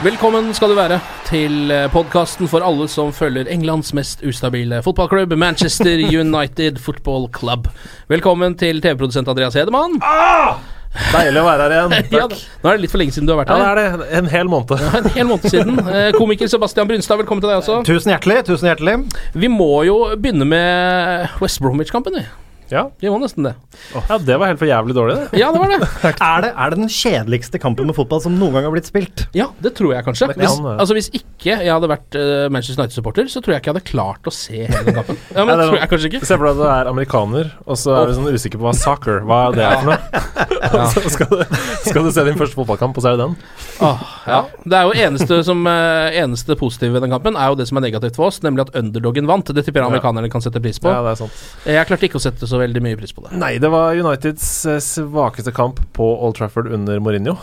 Velkommen skal du være til podkasten for alle som følger Englands mest ustabile fotballklubb, Manchester United Football Club. Velkommen til TV-produsent Andreas Hedemann. Deilig å være her igjen. Ja, nå er det litt for lenge siden du har vært her. Ja, det er det. En hel måned. En hel måned siden. Eh, Komiker Sebastian Brunstad, velkommen til deg også. Tusen hjertelig, tusen hjertelig. Vi må jo begynne med West Bromwich-kampen, vi. Ja. de må nesten det. ja, det var helt for jævlig dårlig, det. Ja, det var det. Er det, er det den kjedeligste kampen med fotball som noen gang har blitt spilt? Ja, det tror jeg kanskje. Hvis, altså, hvis ikke jeg hadde vært uh, Manchester United-supporter, så tror jeg ikke jeg hadde klart å se hele kampen. Ja, men Ja, det tror jeg kanskje ikke. Se for deg at du er amerikaner, og så er du sånn usikker på hva soccer Hva er det er for noe. Og så skal du, skal du se din første fotballkamp, og så er det den. Åh, ja. Det er jo eneste, som, eh, eneste positive ved den kampen, er jo det som er negativt for oss, nemlig at underdogen vant. Det tipper jeg amerikanerne kan sette pris på. Ja, det er sant. Jeg klarte ikke å sette så veldig mye pris på det. Nei, det var Uniteds eh, svakeste kamp på Old Trafford under Mourinho.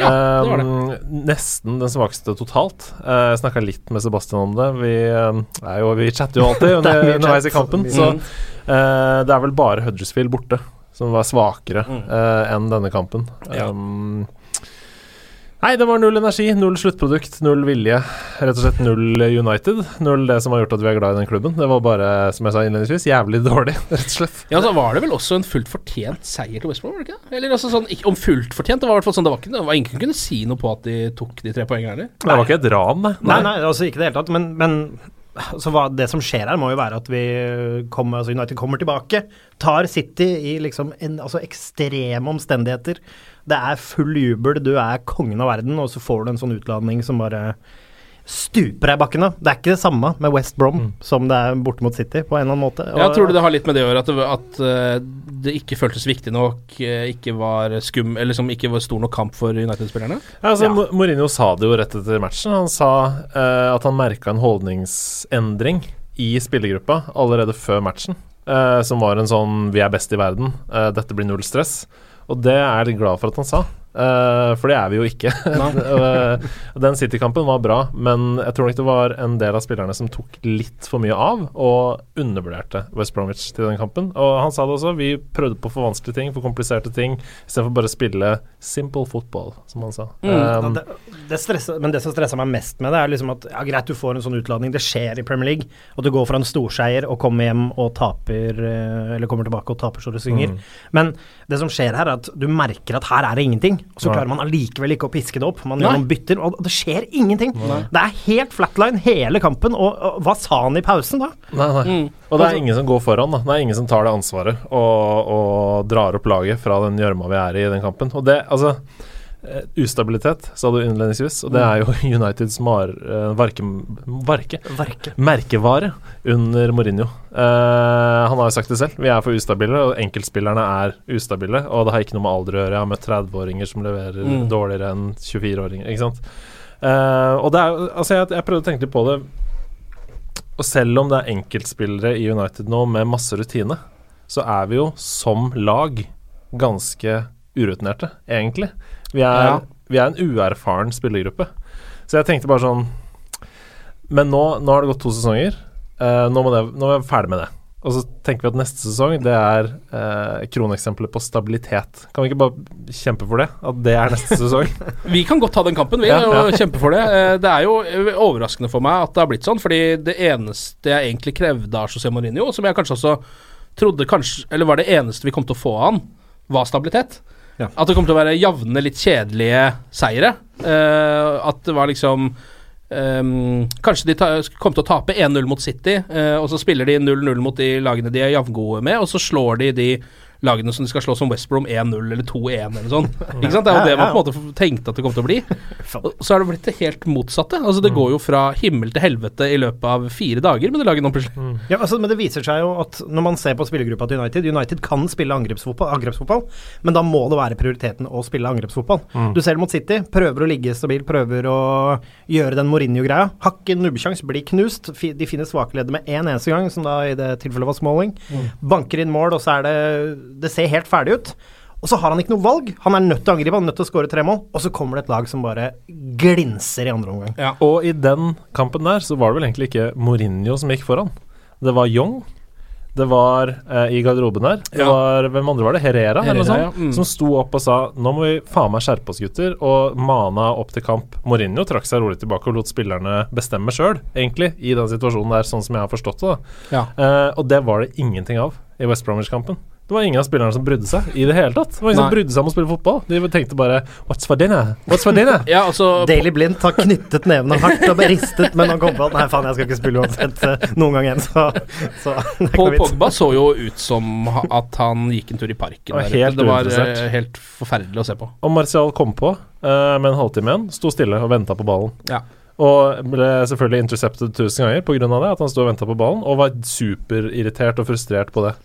Ja, det var det. Um, nesten den svakeste totalt. Uh, jeg snakka litt med Sebastian om det. Vi, um, er jo, vi chatter jo alltid er underveis i kampen. Så uh, det er vel bare Huddersfield borte som var svakere Mm. uh, enn denne kampen. Ja. Nei, det var null energi, null sluttprodukt, null vilje. Rett og slett null United. Null det som har gjort at vi er glad i den klubben. Det var bare, som jeg sa innledningsvis, jævlig dårlig, rett og slett. Ja, så var det vel også en fullt fortjent seier til West Brom, var det ikke? Eller altså sånn, ikke om fullt fortjent, det var i hvert fall sånn, det var ikke det var ingen som kunne si noe på at de tok de tre poengene heller. Det var ikke et ran, nei. Nei, nei, altså ikke i det hele tatt. Men, men så hva, det som skjer her, må jo være at vi kommer, altså United kommer tilbake. Tar City i liksom en, altså ekstreme omstendigheter. Det er full jubel, du er kongen av verden, og så får du en sånn utladning som bare stuper deg i bakken. da. Det er ikke det samme med West Brom som det er borte mot City, på en eller annen måte. Ja, tror du det har litt med det å gjøre, at, det, at eh, det ikke føltes viktig nok, eh, ikke var skum, eller som ikke var stor nok kamp for United-spillerne? Ja, altså, Ja. Mourinho sa det jo rett etter matchen. Han sa uh, at han merka en holdningsendring i spillergruppa allerede før matchen. Uh, som var en sånn 'vi er best i verden', uh, dette blir null stress. Og det er jeg glad for at han sa, eh, for det er vi jo ikke. Eh, Den City-kampen var bra, men jeg tror nok det var en del av spillerne som tok litt for mye av, og undervurderte West Bromwich til den kampen. Og han sa det også, vi prøvde på for vanskelige ting, for kompliserte ting, istedenfor bare å spille simple football, som han sa. Mm. Um, det, det stresser, men det som stresser meg mest med det, er liksom at ja, greit, du får en sånn utladning, det skjer i Premier League, og du går fra en storseier og kommer hjem og taper, eller kommer tilbake og taper så du synger. Mm. Men det som skjer her, er at du merker at her er det ingenting, og så klarer man allikevel ikke å piske det opp. Man gjør noen bytter, og det skjer ingenting. Det er helt flatline hele kampen, og, og hva sa han i pausen da? Nei, nei. Mm. Og det er ingen som går foran. da Det er ingen som tar det ansvaret og, og drar opp laget fra den gjørma vi er i i den kampen. Og det, altså Ustabilitet, sa du innledningsvis, og det er jo Uniteds mar, eh, varke, varke, Verke. merkevare under Mourinho. Uh, han har jo sagt det selv, vi er for ustabile, og enkeltspillerne er ustabile. Og det har ikke noe med alder å gjøre. Jeg har møtt 30-åringer som leverer Mm. dårligere enn 24-åringer. Ikke sant? Uh, og det er Altså, jeg, jeg prøvde å tenke litt på det. Og selv om det er enkeltspillere i United nå med masse rutine, så er vi jo som lag ganske urutinerte, egentlig. Vi er, Ja. vi er en uerfaren spillergruppe. Så jeg tenkte bare sånn Men nå, nå har det gått to sesonger. Uh, nå, må det, nå er vi ferdig med det. Og så tenker vi at neste sesong det er eh, kroneksempelet på stabilitet. Kan vi ikke bare kjempe for det? At det er neste sesong? Vi kan godt ta den kampen, vi, Ja, ja. kjempe for det. Eh, Det er jo overraskende for meg at det har blitt sånn, fordi det eneste jeg egentlig krevde av José Mourinho, som jeg kanskje også trodde kanskje Eller var det eneste vi kom til å få av han, var stabilitet. Ja. At det kommer til å være jevne, litt kjedelige seire. Uh, at det var liksom um, kanskje de ta, kom til å tape 1-0 mot City, uh, og så spiller de 0-0 mot de lagene de er jevngode med, og så slår de de lagene som de skal slå som West Brom 1-0 eller 2-1 eller sånn. Ikke sant? Det er jo det man på en måte tenkte at det kom til å bli. Og så er det blitt det helt motsatte. Altså Det går jo fra himmel til helvete i løpet av fire dager med det laget nå plutselig. Ja, altså, men det viser seg jo at når man ser på spillergruppa til United United kan spille angrepsfotball, angrepsfotball men da må det være prioriteten å spille angrepsfotball. Du ser det mot City. Prøver å ligge stabil, prøver å gjøre den Mourinho-greia. Har ikke nubbesjans, blir knust. De finner svake ledd med én eneste gang, som da i det tilfellet var Smalling. Banker inn mål, og så er det Det ser helt ferdig ut. Og så har han ikke noe valg. Han er nødt til å angripe, han er nødt til å skåre tre mål. Og så kommer det et lag som bare glinser i andre omgang. Ja. Og i den kampen der så var det vel egentlig ikke Mourinho som gikk foran. Det var Young. Det var eh, i garderoben der. Det Ja. var Hvem andre var det? Herrera, eller noe Herrera, sånt? ja. Mm. Som sto opp og sa Nå må vi faen meg skjerpe oss, gutter. Og mana opp til kamp. Mourinho trakk seg rolig tilbake og lot spillerne bestemme sjøl, egentlig, i den situasjonen der, sånn som jeg har forstått det. da. Ja. Eh, og det var det ingenting av i West Bromwich-kampen. Det var ingen av spillerne som brydde seg i det hele tatt. Det var ingen som brydde seg om å spille fotball. De tenkte bare What's for dinner? What's for dinner? Ja, altså Daily Blind har knyttet nevene hardt og beristet, men han kom på at nei, faen, jeg skal ikke spille uansett eh, noen gang igjen, så, så det Paul. Pogba så jo ut som at han gikk en tur i parken. var helt det var eh, helt forferdelig å se på. Og Martial kom på uh, med en halvtime igjen, sto stille og venta på ballen. Ja. Og ble selvfølgelig intercepted tusen ganger pga. det, at han sto og venta på ballen, og var superirritert og frustrert på det.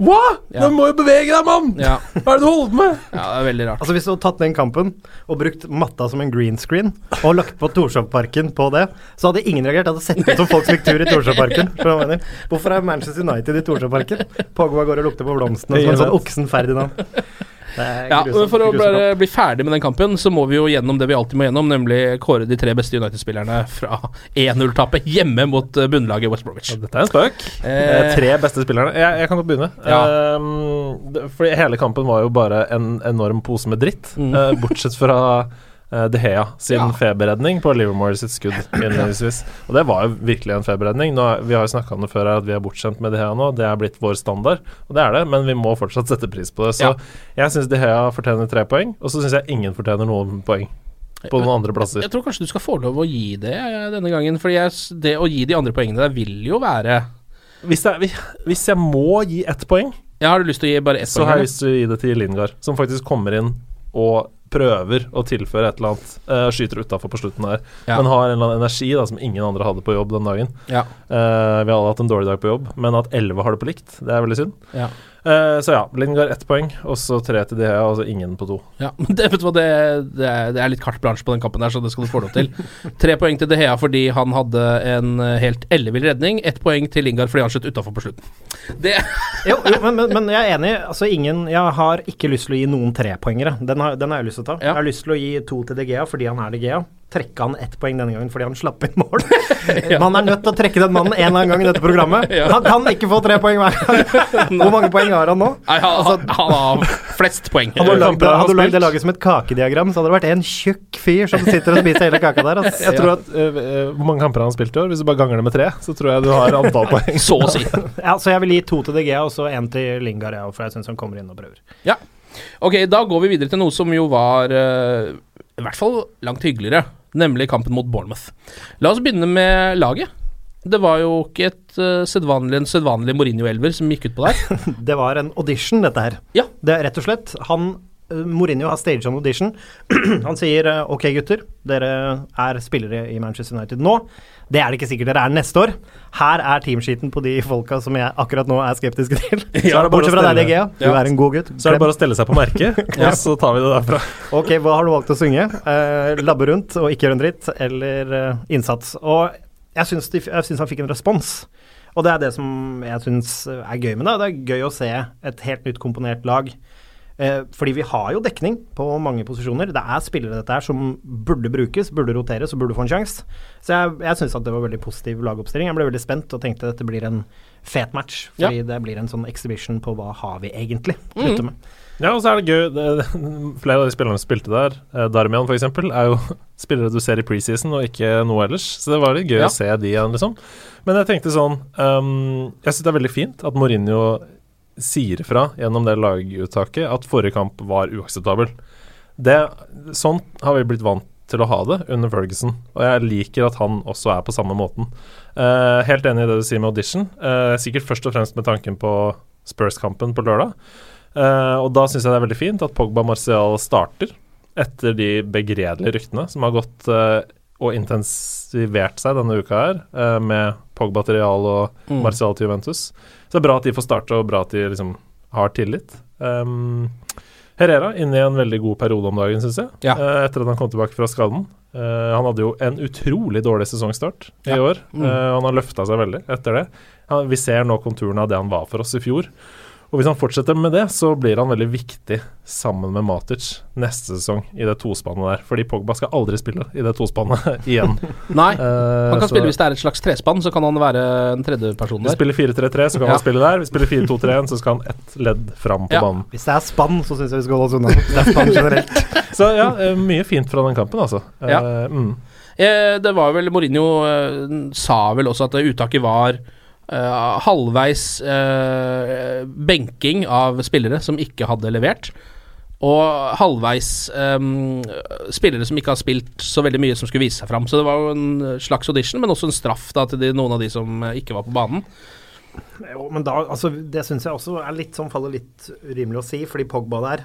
Hva?! Ja. Du må jo bevege deg, mann! Ja. Hva er det du holder på med? ja, det er veldig rart. Altså Hvis du hadde tatt den kampen og brukt matta som en green screen, og lagt på Torshovparken på det, så hadde ingen reagert. Det hadde sett ut som folk som gikk tur i Torshovparken. jeg? Hvorfor er Manchester United i Torshovparken? Pogba går og lukter på blomstene som en sånn oksen Ferdinand. Ja, men For å bli ferdig med den kampen, så må vi jo gjennom det vi alltid må gjennom, nemlig kåre de tre beste United-spillerne fra 1-0-tapet hjemme mot eh, bunnlaget West Bromwich. Dette er en spøk. Eh, Eh, tre beste spillerne. Jeg, jeg kan godt begynne. Ja. Ehm, det- fordi hele kampen var jo bare en enorm pose med dritt, Mm. eh, bortsett fra De Hea sin Ja. feberredning på Livermore sitt skudd innledningsvis. Og det var jo virkelig en feberredning. Nå er, vi har jo snakka om det før, her, at vi er bortskjemt med De Hea nå. Det er blitt vår standard, og det er det, men vi må fortsatt sette pris på det. Så Ja. jeg syns De Hea fortjener tre poeng, og så syns jeg ingen fortjener noen poeng på noen andre plasser. Jeg tror kanskje du skal få lov å gi det eh, denne gangen, For det å gi de andre poengene der vil jo være Hvis jeg, hvis jeg må gi ett poeng, ja, har du lyst til å gi bare ett så poeng? har jeg lyst til å gi det til Lingard, som faktisk kommer inn og prøver å tilføre et eller annet. Uh, skyter utafor på slutten her, Ja. men har en eller annen energi da som ingen andre hadde på jobb den dagen. Ja. Uh, vi har alle hatt en dårlig dag på jobb, men at elleve har det på likt, det er veldig synd. Ja. Eh, så ja, Lingard ett poeng, og så tre til DHA, og så ingen på to. Ja, men det, vet du hva, det, det, er, det er litt carte blanche på den kampen der, så det skal du få lov til. Tre poeng til De Hea fordi han hadde en eh, helt ellevill redning. Ett poeng til Lingard fordi han skjøt utafor på slutten. Det Jo, jo men, men, men jeg er enig. Altså ingen Jeg har ikke lyst til å gi noen trepoengere. Den, har- den har jeg lyst til å ta. Ja. Jeg har lyst til å gi to til De Gea fordi han er De Gea. Trekke han ett poeng denne gangen fordi han slapp inn mål. Man er nødt til å trekke den mannen en eller annen gang i dette programmet. Ja. Han kan ikke få tre poeng hver gang. Hvor mange poeng har han nå? Nei, han, han, han har flest poeng. Hadde du lagd, det laget som et kakediagram, så hadde det vært en tjukk fyr som sitter og spiser hele kaka der. Altså. Jeg tror at eh, Hvor mange kamper har han spilt i år? Hvis du bare ganger det med tre, så tror jeg du har antall poeng. Så å si. Ja, så jeg vil gi to til DG og så én til Lingard, ja, for jeg syns han kommer inn og prøver. Ja. Ok, da går vi videre til noe som jo var uh, i hvert fall langt hyggeligere, nemlig kampen mot Bournemouth. La oss begynne med laget. Det var jo ikke et uh, sedvanlig, en sedvanlig Mourinho-elver som gikk ut på der. Det var en audition, dette her. Ja. Det er rett og slett Han uh, Mourinho har staged en audition. Han sier uh, ok, gutter, dere er spillere i Manchester United nå. Det er det ikke sikkert dere er neste år. Her er teamsheeten på de folka som jeg akkurat nå er skeptiske til. Ja, Bortsett fra deg, DGA. Du Ja. er en god gutt. Så er det bare å stelle seg på merket, og så tar vi det derfra. Ok, hva har du valgt å synge? Uh, labbe rundt og ikke gjøre en dritt, eller uh, innsats? Og jeg syns, de, jeg syns han fikk en respons. Og det er det som jeg syns er gøy med det. Det er gøy å se et helt nytt komponert lag fordi vi har jo dekning på mange posisjoner. Det er spillere dette her som burde brukes, burde roteres og burde få en sjanse. Så jeg, jeg syns at det var veldig positiv lagoppstilling. Jeg ble veldig spent og tenkte dette blir en fet match. Fordi det blir en sånn exhibition på hva har vi egentlig å rutte med. Ja, og så er det gøy det, det, Flere av de spillerne som spilte der, eh, Darmian f.eks., er jo spillere du ser i preseason og ikke noe ellers. Så det var litt gøy Ja. å se de igjen, liksom. Men jeg tenkte sånn um, Jeg syns det er veldig fint at Mourinho sier fra gjennom det laguttaket at forrige kamp var uakseptabel. Det, sånn har vi blitt vant til å ha det under Ferguson, og jeg liker at han også er på samme måten. Eh, helt enig i det du sier med audition, eh, sikkert først og fremst med tanken på Spurs-kampen på lørdag. Eh, og da syns jeg det er veldig fint at Pogba Martial starter, etter de begredelige ryktene som har gått og intensivert seg denne uka her, eh, med Pogba til Real og Mm. Martial til Juventus. Så det er bra at de får starte, og bra at de liksom har tillit. Um, Herrera inne i en veldig god periode om dagen, syns jeg, Ja. eh, etter at han kom tilbake fra skaden. Uh, han hadde jo en utrolig dårlig sesongstart i Ja. år. Eh, han har løfta seg veldig etter det. Han, vi ser nå konturene av det han var for oss i fjor. Og hvis han fortsetter med det, så blir han veldig viktig sammen med Matic neste sesong i det tospannet der. Fordi Pogba skal aldri spille i det tospannet igjen. Nei. Eh, Han kan så- spille hvis det er et slags trespann, så kan han være en tredjeperson Vi der. spiller 4-3-3, så kan Ja. han spille der. Vi spiller 4-2-3-1, så skal han ett ledd fram på Ja. banen. Hvis det er spann, så syns jeg vi skal holde oss unna. Det er spann generelt. Så ja, eh, mye fint fra den kampen, altså. Eh, Ja. mm. Eh, det var vel Mourinho sa vel også at uttaket var eh, halvveis uh, benking av spillere som ikke hadde levert. Og halvveis um, spillere som ikke har spilt så veldig mye som skulle vise seg fram. Så det var jo en slags audition, men også en straff da til de, noen av de som ikke var på banen. Jo, men da, altså, det syns jeg også er litt sånn faller litt urimelig å si, fordi Pogba der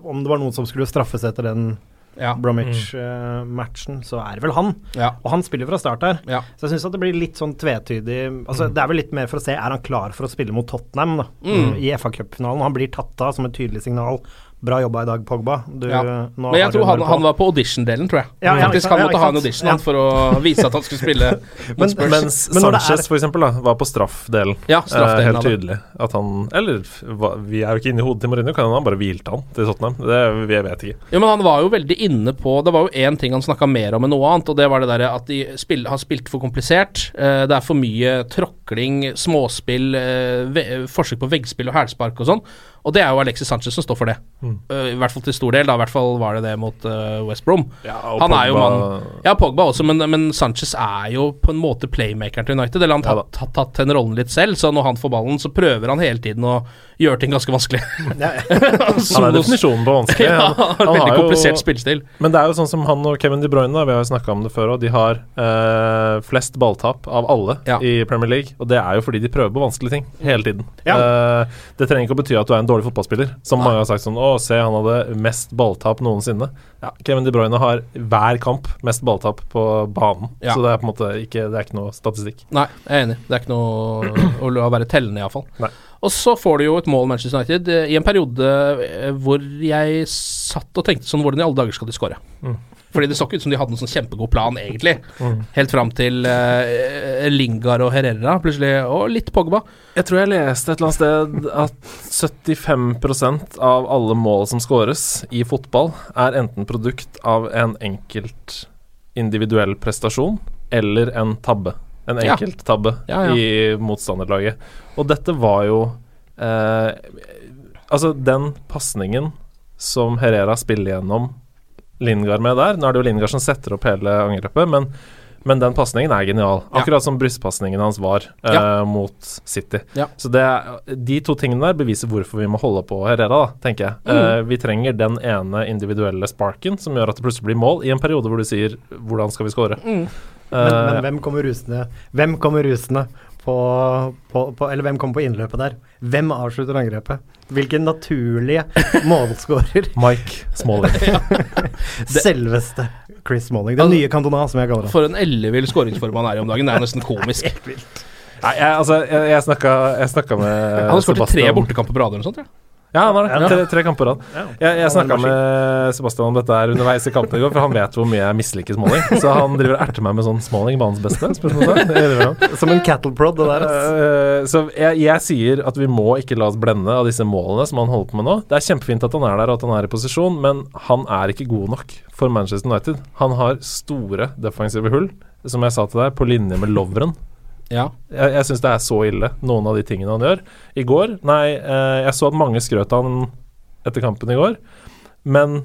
Om det var noen som skulle straffes etter den Ja. Bromwich-matchen, så er det vel han. Ja. Og han spiller fra start her. Ja. Så jeg syns det blir litt sånn tvetydig Altså Det er vel litt mer for å se er han klar for å spille mot Tottenham da Mm. i FA Cup-finalen. Han blir tatt av som et tydelig signal. Bra jobba i dag, Pogba. Du, Ja. nå Men jeg tror han, han var på audition-delen, tror jeg. Ja, ja, Faktisk Han måtte ha en audition Ja. han, for å vise at han skulle spille mot Spurs. Mens Men når Sanchez er- for eksempel da, var på straffdelen. Ja, Eh, straffdelen helt tydelig at han Eller hva, vi er jo ikke inne i hodet til Mourinho, kan hende han bare hvilte han til Tottenham. Det vi vet ikke. Jo, men han var jo veldig inne på Det var jo én ting han snakka mer om enn noe annet, og det var det derre at de spill, har spilt for komplisert. Eh, det er for mye tråkling, småspill, eh, ve forsøk på veggspill og hælspark og sånn. Og det er jo Alexis Sanchez som står for det. Mm. Uh, I hvert fall til stor del. da I hvert fall var det det mot uh, West Brom. Ja, han er jo mann Ja, Pogba også, men, men Sanchez er jo på en måte playmakeren til United. Eller han har Ja tatt, tatt, tatt den rollen litt selv, så når han får ballen, så prøver han hele tiden å gjøre ting ganske vanskelig. Han er definisjonen på vanskelig. Ja, Han- han veldig komplisert jo- spillestil. Men det er jo sånn som han og Kevin De Bruyne, da, vi har jo snakka om det før, òg, de har uh, flest balltap av alle Ja. i Premier League. Og det er jo fordi de prøver på vanskelige ting hele tiden. Ja. Uh, det trenger ikke å bety at du er en dårlig fotballspiller. Som Nei. mange har sagt sånn Å, se, han hadde mest balltap noensinne. Ja, Kevin De Bruyne har hver kamp mest balltap på banen. Ja. Så det er på en måte ikke, det er ikke noe statistikk. Nei, jeg er enig. Det er ikke noe å være tellende, iallfall. Og så får du jo et mål, Manchester United, eh, i en periode eh, hvor jeg satt og tenkte sånn Hvordan i alle dager skal de skåre? Mm. Fordi det så ikke ut som de hadde noen sånn kjempegod plan, egentlig. Helt fram til uh, Lingard og Herrera plutselig, og litt Pogba. Jeg tror jeg leste et eller annet sted at 75% av alle mål som skåres i fotball, er enten produkt av en enkelt individuell prestasjon eller en tabbe. En Ja. enkelt tabbe Ja, ja. i motstanderlaget. Og dette var jo eh, Altså, den pasningen som Herrera spiller gjennom Lingard med der Nå er det jo Lingard som setter opp hele angrepet, men men den pasningen er genial. Ja. Akkurat som brystpasningen hans var eh, Ja. mot City. Ja. Så det, de to tingene der beviser hvorfor vi må holde på Herrera, da, tenker jeg. Mm. Eh, vi trenger den ene individuelle sparken som gjør at det plutselig blir mål, i en periode hvor du sier 'hvordan skal vi score'? Mm. Men, Eh, men hvem kommer rusende Hvem kommer rusende på, på, på Eller hvem kommer på innløpet der? Hvem avslutter angrepet? Hvilken naturlige målskårer? Mike Smalling. Selveste Chris Smalling. Den Altså- nye Cantona, som jeg kaller det. For en ellevill skåringsform han er i om dagen. Det er nesten komisk. Nei, jeg, altså, jeg, jeg snakka jeg snakka med Han har skåret tre bortekamper på rad eller noe sånt. Ja. Ja, han har det. Ja. Tre, tre kamper på rad. Ja. Jeg, jeg snakka med Sebastian om dette her underveis i kampen i går, for han vet hvor mye jeg misliker Smalling. Så han driver og erter meg med sånn Smalling banens beste? Som en cattle prod, det der. Eh, så jeg, jeg sier at vi må ikke la oss blende av disse målene som han holder på med nå. Det er kjempefint at han er der og at han er i posisjon, men han er ikke god nok for Manchester United. Han har store defensive hull, som jeg sa til deg, på linje med Lovren. Ja. Jeg, jeg syns det er så ille, noen av de tingene han gjør. I går Nei, eh, jeg så at mange skrøt av han etter kampen i går, men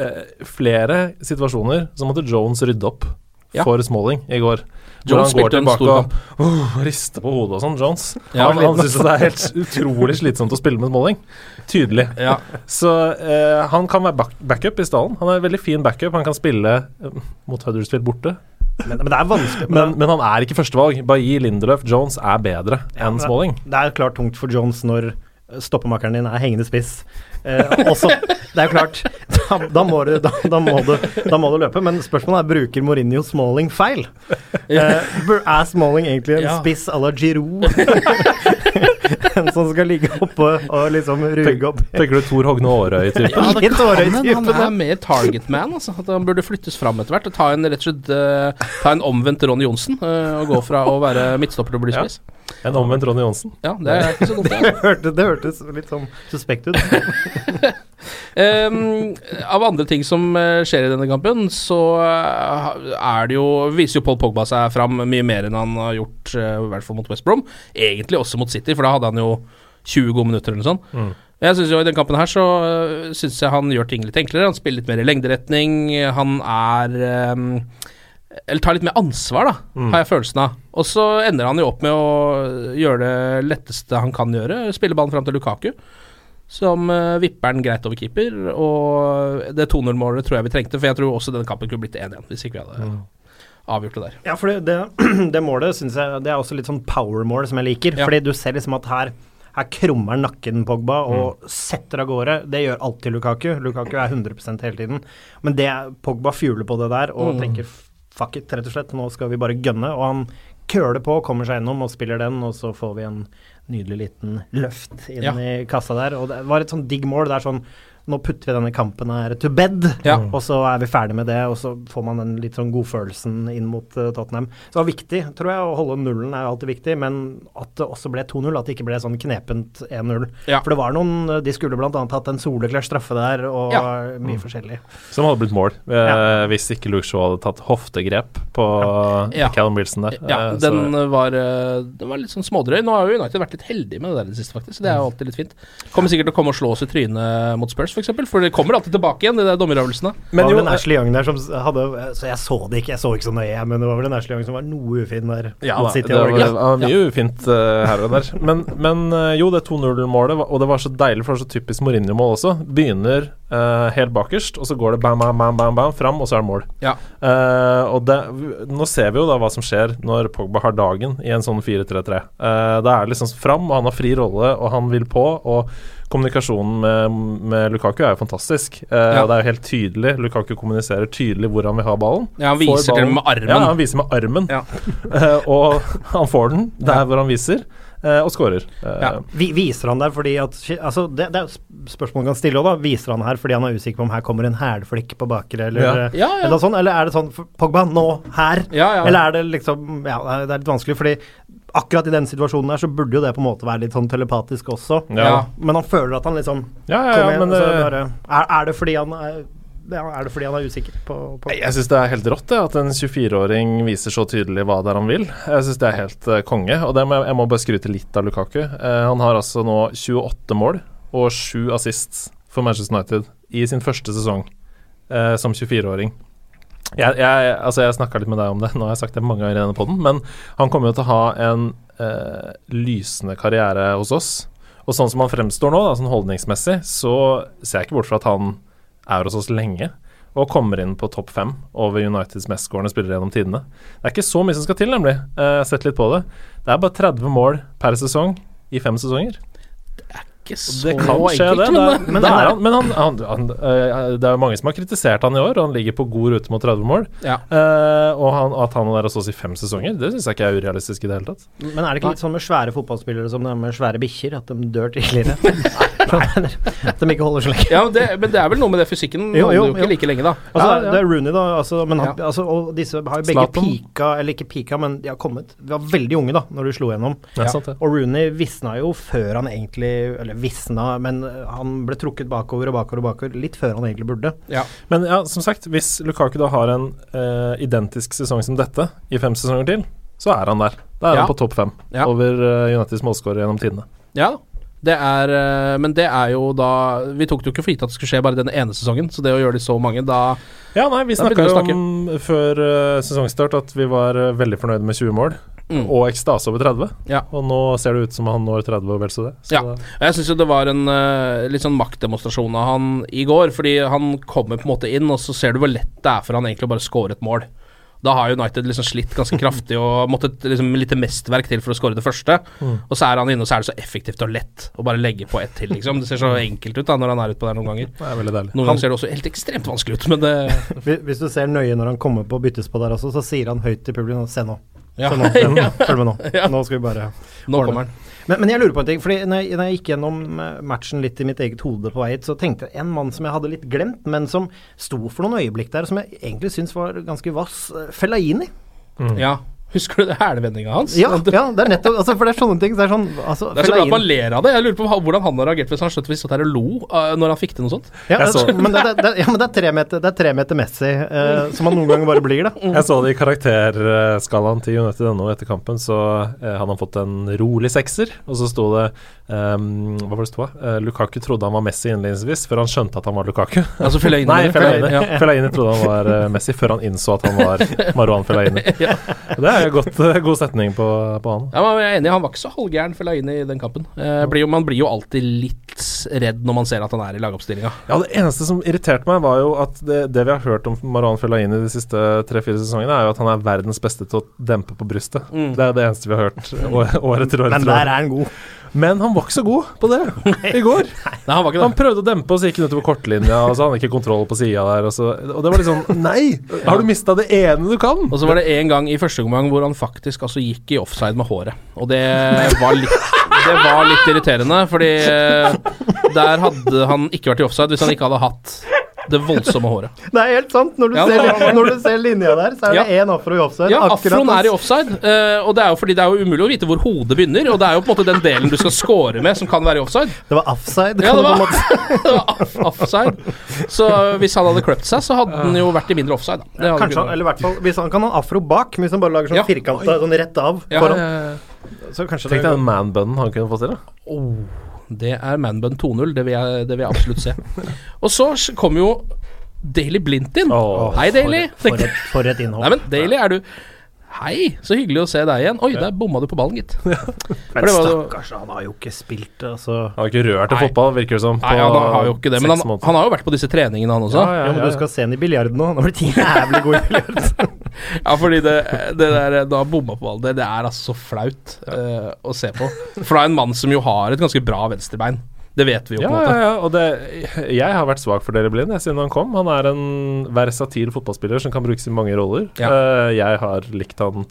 eh, flere situasjoner så måtte Jones rydde opp Ja. for Smalling i går. Jones spilte en stor og uh, rister på hodet og sånn, Jones. Ja, han han syns det er helt utrolig slitsomt å spille med Smalling. Tydelig. Ja. Så eh, han kan være back backup i stallen. Han er en veldig fin backup. Han kan spille eh, mot Huddersfield borte. Men, men det er vanskelig. Men, men han er ikke førstevalg. Bailly, Lindelöf, Jones er bedre enn ja, Smalling. Det er klart tungt for Jones når stoppemakeren din er hengende spiss. Eh, også, det er jo klart, da, da, må du, da, da, må du, da må du løpe. Men spørsmålet er bruker Mourinho Smalling feil. Eh, er Smalling egentlig en Ja. spiss à la Giroud? en som skal ligge oppe og liksom ruge opp Tenker du Tor Hogne Aarøy-typen? Ja, det kan Aarøy. Han er mer target man. Altså. At han burde flyttes fram etter hvert. Og ta en, rett og slett, uh, ta en omvendt Ronny Johnsen. uh, og gå fra å være midtstopper til å bli Ja. spiss. En omvendt Ronny Johnsen. Ja, det er ikke så dumt. det. Det hørtes, det hørtes litt sånn suspekt ut. Ehm, av andre ting som eh, skjer i denne kampen, så eh, er det jo viser jo Paul Pogba seg fram mye mer enn han har gjort, eh, i hvert fall mot West Brom. Egentlig også mot City, for da hadde han jo 20 gode minutter eller noe sånt. Mm. Jeg synes jo I den kampen her så syns jeg han gjør ting litt enklere. Han spiller litt mer i lengderetning. Han er um, Eller tar litt mer ansvar, da, Mm. har jeg følelsen av. Og så ender han jo opp med å gjøre det letteste han kan gjøre, spille ballen fram til Lukaku som uh, vipper den greit over keeper. Og det 2-0-målet tror jeg vi trengte, for jeg tror også denne kampen kunne blitt 1-1 hvis ikke vi hadde Mm. avgjort det der. Ja, for det, det, det målet syns jeg Det er også litt sånn power-mål som jeg liker. Ja. Fordi du ser liksom at her her krummer nakken Pogba og Mm. setter av gårde. Det gjør alltid Lukaku. Lukaku er 100% hele tiden. Men det Pogba fjuler på det der og Mm. tenker fuck it, rett og slett. Nå skal vi bare gønne. Og han køler på, kommer seg gjennom og spiller den, og så får vi en nydelig liten løft inn Ja. i kassa der. Og det var et sånn digg mål. Det er sånn nå putter vi denne kampen her to bed, Ja. og så er vi ferdig med det. Og så får man den litt sånn godfølelsen inn mot uh, Tottenham. Så det var viktig, tror jeg. Å holde nullen er alltid viktig, men at det også ble 2-0. At det ikke ble sånn knepent 1-0. Ja. For det var noen De skulle bl.a. hatt en soleklar straffe der, og Ja. mye Mm. forskjellig. Som hadde blitt mål eh, Ja. hvis ikke Luke Shaw hadde tatt hoftegrep på Ja. Callum Wilson der. Ja, Eh, så- den var, eh, den var litt sånn smådrøy. Nå har jo United vært litt heldige med det der i det siste, faktisk. Så det er jo alltid litt fint. Kommer sikkert til å komme og slå oss i trynet mot Spurs, f.eks. For, for det kommer alltid tilbake igjen, de der dommeravgjørelsene. Men det var vel en Ashley Young der som hadde Så jeg så det ikke, jeg så ikke så nøye, men det var vel en Ashley Young som var noe ufin der. Ja, da, det var, ja. var mye ufint uh, her og der. Men, men eh, jo, det 2-0-målet, og det var så deilig, for det var så typisk Mourinho-mål også. Begynner uh, helt bakerst, og så går det bam, bam, bam, bam, bam fram, og så er det mål. Ja. Uh, og det, nå ser vi jo da hva som skjer når Pogba har dagen i en sånn 4-3-3. det da er det liksom fram, og han har fri rolle, og han vil på. Og kommunikasjonen med, med Lukaku er jo fantastisk. Eh, Ja. og Det er jo helt tydelig. Lukaku kommuniserer tydelig hvor han vil ha ballen. Ja, han viser til med armen. Ja, han viser med armen. Ja. Eh, og han får den der Ja. hvor han viser, eh, og skårer. Eh, Ja. Vi, viser han der fordi at altså det, det er spørsmål man kan stille òg, da. Viser han her fordi han er usikker på om her kommer en hælflikk på bakre, eller, Ja. eh, Ja, ja. eller sånn? Eller er det sånn Pogba, nå, her? Ja, ja. Eller er det liksom Ja, er- det er litt vanskelig, fordi akkurat i den situasjonen der så burde jo det på en måte være litt sånn telepatisk også. Ja. Men han føler at han liksom Ja, ja, ja, igjen, men det- bare, er, er det fordi han er ja, Er det fordi han er usikker på, på Jeg syns det er helt rått det, at en 24-åring viser så tydelig hva det er han vil. Jeg syns det er helt uh, konge. Og det må jeg, jeg må bare skryte litt av Lukaku. Uh, han har altså nå 28 mål og 7 assists for Manchester United i sin første sesong uh, som 24-åring. Jeg, jeg, altså jeg snakka litt med deg om det, nå har jeg sagt det mange ganger i denne poden, men han kommer jo til å ha en eh, lysende karriere hos oss. Og sånn som han fremstår nå, da, sånn holdningsmessig, så ser jeg ikke bort fra at han er hos oss lenge og kommer inn på topp fem over Uniteds mestskårende spillere gjennom tidene. Det er ikke så mye som skal til, nemlig. Eh, Jeg har sett litt på det. Det er bare 30 mål per sesong i fem sesonger. Ikke så Det kan skje, enkelt, det. men, det, er, men, det er han, men han, han, han, eh, det er jo mange som har kritisert han i år, og han ligger på god rute mot 30 mål. Ja. Uh, og han, at han er hos oss i fem sesonger, det syns jeg ikke er urealistisk i det hele tatt. Men er det ikke litt sånn med svære fotballspillere som det er med svære bikkjer, at de dør tidligere? han mener. At de ikke holder så lenge. Ja, men det, men det er vel noe med det fysikken. Jo, holder jo, jo ikke like lenge, da. Altså, Ja, ja. Det er Rooney, da. Altså, men han, Ja. altså, og disse har jo begge pika, eller ikke pika, men de har kommet De var veldig unge da når du slo gjennom. Og Rooney visna jo før han egentlig Eller visna, men uh, han ble trukket bakover og bakover og bakover litt før han egentlig burde. Ja. Men ja, som sagt, hvis Lukaku da har en uh, identisk sesong som dette i fem sesonger til, så er han der. Da er Ja. han på topp fem Ja. over uh, Uniteds målskårer gjennom tidene. Ja, det er eh, Men det er jo da Vi tok det jo ikke for gitt at det skulle skje bare den ene sesongen, så det å gjøre det så mange, da Ja, nei, vi snakka jo om før eh, sesongstart at vi var eh, veldig fornøyde med 20 mål, Mm. og ekstase over 30. Ja. Og nå ser det ut som han når 30 og vel så det. Så Ja. Og Jeg syns jo det var en litt sånn maktdemonstrasjon av han i går, fordi han kommer på en måte inn, og så ser du hvor lett det er for han egentlig å bare score et mål. Da har United liksom slitt ganske kraftig og måttet liksom litt mesterverk til for å skåre det første. Og så er han inne, og så er det så effektivt og lett å bare legge på ett til, liksom. Det ser så enkelt ut da når han er ute på der noen ganger. det er veldig deilig. Noen ganger ser det også helt ekstremt vanskelig ut, men det Hvis du ser nøye når han kommer på byttes på der også, så sier han høyt til publikum Se nå. Ja. Se nå. Følg med nå. Nå skal vi bare Nå kommer han. Men, men jeg lurer på en ting, fordi når jeg, når jeg gikk gjennom eh, matchen litt i mitt eget hode på vei hit, så tenkte jeg en mann som jeg hadde litt glemt, men som sto for noen øyeblikk der, som jeg egentlig syns var ganske vass. Fellaini. Mm. Ja. Husker du det hælvendinga hans? Ja, ja, det er nettopp altså, For det er sånne ting. Så det er sånn altså, Det er så bra at man ler av det. Jeg lurer på hvordan han har reagert hvis han skjønte vi satt her og lo uh, når han fikk til noe sånt. ja, så- men, det, det, ja, men det er tre meter, er tre meter Messi, uh, som han noen ganger bare blir, da. Jeg så det i karakterskalaen til United ennå etter kampen, så uh, hadde han fått en rolig sekser. Og så sto det um, Hva var det stod? Uh, Lukaku trodde han var Messi innledningsvis, før han skjønte at han var Lukaku. Altså Fellaini. Nei, Fellaini, Fellaini. ja. Fellaini trodde han var eh, Messi, før han innså at han var Marwan Fellaini. Ja. Det er godt, eh, god setning på, på han. Ja, men jeg er enig, Han var ikke så halvgæren Fellaini i den kampen. Eh, blir jo, man blir jo alltid litt redd når man ser at han er i lagoppstillinga. Ja, Det eneste som irriterte meg, var jo at det, det vi har hørt om Marwan Fellaini de siste tre-fire sesongene, er jo at han er verdens beste til å dempe på brystet. Mm. Det er det eneste vi har hørt år, år etter år. Men der er han god. Men han var ikke så god på det i går. Nei, han Han prøvde å dempe, oss, gikk utover kortlinja, og så hadde han ikke kontroll på sida der. Og, så, og det var litt sånn Nei! Har du mista det ene du kan? Og så var det en gang i første omgang hvor han faktisk altså gikk i offside med håret. Og det var litt, det var litt irriterende, fordi eh, der hadde han ikke vært i offside hvis han ikke hadde hatt det voldsomme håret. Det er helt sant. Når du, Ja, ser, når du ser linja der, så er det Ja. én afro i offside. Ja, afroen er i offside, uh, og det er jo fordi det er jo umulig å vite hvor hodet begynner, og det er jo på en måte den delen du skal score med, som kan være i offside. Det var offside. Ja, det var, det var offside. Så hvis han hadde kløpt seg, så hadde han jo vært i mindre offside. Da. Det hadde Kanskje, han- eller i hvert fall Hvis han kan ha afro bak, hvis han bare lager sånn Ja. firkanta sånn rett av Ja, foran, ja, ja. så kanskje Tenk det deg den manbunnen han kunne fått til. da. Oh, det er Manbun 2.0, det, vil jeg- det vil jeg absolutt se. Og så kom jo Daily Blint inn. Åh, Hei, Daily. For et, for et innhold. Nei, men Daily, er du Hei, så hyggelig å se deg igjen. Oi, der bomma du på ballen, gitt. Men det stakkars, han har jo ikke spilt altså. Han har ikke rørt til fotball, virker det som. Nei, han har jo ikke det, men han, han har jo vært på disse treningene, han også. Ja, ja, Ja, men du skal se han i biljard nå. Nå blir ting jævlig god i biljard. Ja, fordi det, det der da bomma på ballen, det, det er altså så flaut uh, å se på. For det er en mann som jo har et ganske bra venstrebein. Det vet vi jo, Ja, på en måte. ja, og det, jeg har vært svak for dere blind siden han kom. Han er en versatil fotballspiller som kan brukes i mange roller. Ja. Uh, jeg har likt han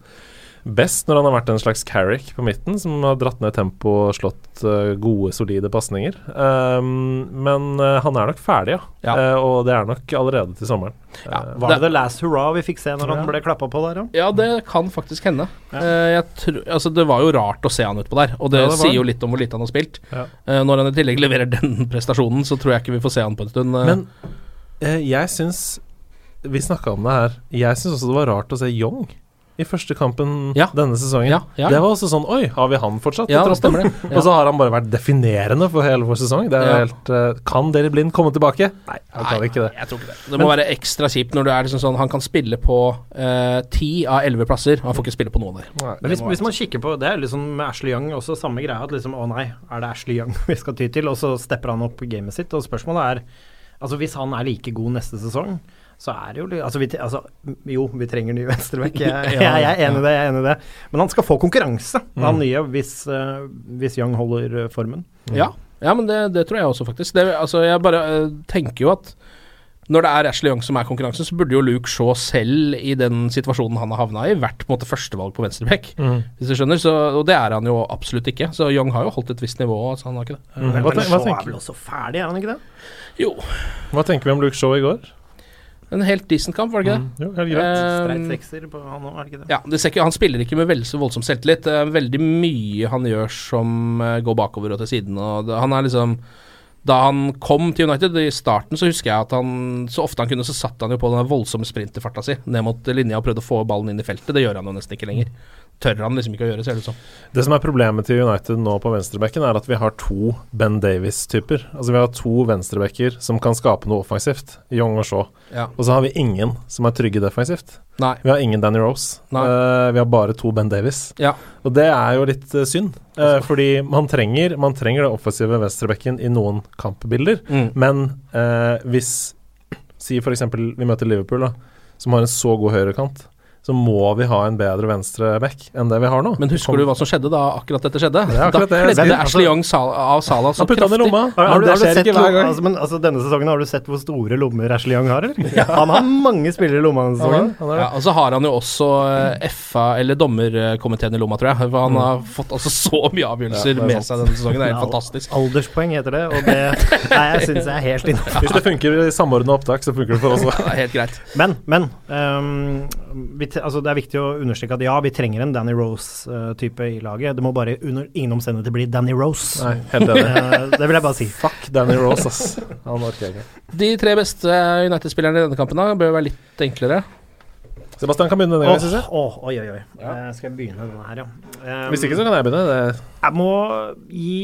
best når han har vært en slags Carrick på midten, som har dratt ned tempo og slått uh, gode, solide pasninger. Um, men uh, han er nok ferdig, ja. Ja. Uh, og det er nok allerede til sommeren. Ja, Var det the last hurra vi fikk se når han Ja. ble klappa på der, ja? Ja, det kan faktisk hende. Eh, jeg tror, altså, det var jo rart å se han utpå der, og det, Ja, det sier jo litt om hvor lite han har spilt. Ja. Når han i tillegg leverer den prestasjonen, så tror jeg ikke vi får se han på en stund. Men eh, jeg syns Vi snakka om det her. Jeg syns også det var rart å se Young i første kampen Ja. denne sesongen. Ja, ja. Det var også sånn Oi, har vi han fortsatt? Ja, det stemmer det. Ja. Og så har han bare vært definerende for hele vår sesong. Det er Ja. helt uh, Kan Deli Blind komme tilbake? Nei, han kan ikke det. Jeg tror ikke det. Det må være ekstra kjipt når du er liksom sånn Han kan spille på eh, ti av elleve plasser, og han får ikke spille på noen der. Men hvis, hvis man kikker på Det er liksom med Ashley Young også samme greia. At liksom, å nei, er det Ashley Young vi skal ty til? Og så stepper han opp gamet sitt. Og spørsmålet er Altså Hvis han er like god neste sesong, så er det jo altså, vi, altså, Jo, vi trenger ny venstreback. Jeg, jeg, jeg er enig i det. jeg er enig i det Men han skal få konkurranse, han nye, hvis, uh, hvis Young holder eh, formen. Ja, ja men det, det tror jeg også, faktisk. Det, altså, jeg bare uh, tenker jo at når det er Ashley Young som er konkurransen, så burde jo Luke Shaw selv i den situasjonen han har havna i, vært på en måte førstevalg på venstreback. Mm. Hvis du skjønner, så, og det er han jo absolutt ikke. Så Young har jo holdt et visst nivå, altså han har ikke det. Men, Hva men Shaw er vel også ferdig, er han ikke det? Jo, Hva tenker vi om Luke Shaw i går? En helt decent kamp, var det ikke det? Jo, helt greit. Streit sekser på han òg, er det ikke det? ja, det ikke, Han spiller ikke med vel så voldsom selvtillit. Det er veldig mye han gjør som eh, går bakover og til siden. Og det, han er liksom Da han kom til United i starten, så husker jeg at han så ofte han kunne, så satt han jo på den voldsomme sprinterfarta si ned mot linja og prøvde å få ballen inn i feltet. Det gjør han jo nesten ikke lenger. Tør han liksom ikke å gjøre, ser det ut som. Det som er problemet til United nå på venstrebekken, er at vi har to Ben Davies-typer. Altså Vi har to venstrebekker som kan skape noe offensivt, Young og Shaw. Ja. Og så har vi ingen som er trygge defensivt. Nei. Vi har ingen Danny Rose. Eh, vi har bare to Ben Davies. Ja. Og det er jo litt uh, synd, uh, fordi man trenger, man trenger det offensive venstrebekken i noen kampbilder. Mm. Men hvis Si f.eks. vi møter Liverpool, da, som har en så god høyrekant, så må vi ha en bedre venstreback enn det vi har nå. Men husker du hva som skjedde da akkurat dette skjedde? Det er akkurat da det. kledde Ashley Young Sal av Salah så Han putta den i lomma. Har, har, du, har, du sett hver gang. altså, men, altså, denne sesongen har du sett hvor store lommer Ashley Young har, eller? Han har mange spillere i lomma denne sesongen. Han. Ja, og så har han jo også eh, FA, eller dommerkomiteen i lomma, tror jeg. For han har fått altså så mye avgjørelser Ja, med seg denne sesongen. Det er helt fantastisk. Alderspoeng heter det, og det nei, jeg syns jeg er helt innafor. Hvis det funker i samordna opptak, så funker det for oss òg. Helt greit. Men, men Um, vi, altså, det er viktig å understreke at ja, vi trenger en Danny Rose-type i laget. Det må bare under ingen omstendigheter bli Danny Rose. Nei, helt enig. Eh, det vil jeg bare si. Fuck Danny Rose, ass. Han orker jeg ikke. De tre beste United-spillerne i denne kampen da bør være litt enklere. Sebastian kan begynne denne gangen, syns jeg. Oh, oi, oi, oi. Eh, skal jeg begynne denne her, ja. Um, Hvis ikke, så kan jeg begynne. Det, Jeg må gi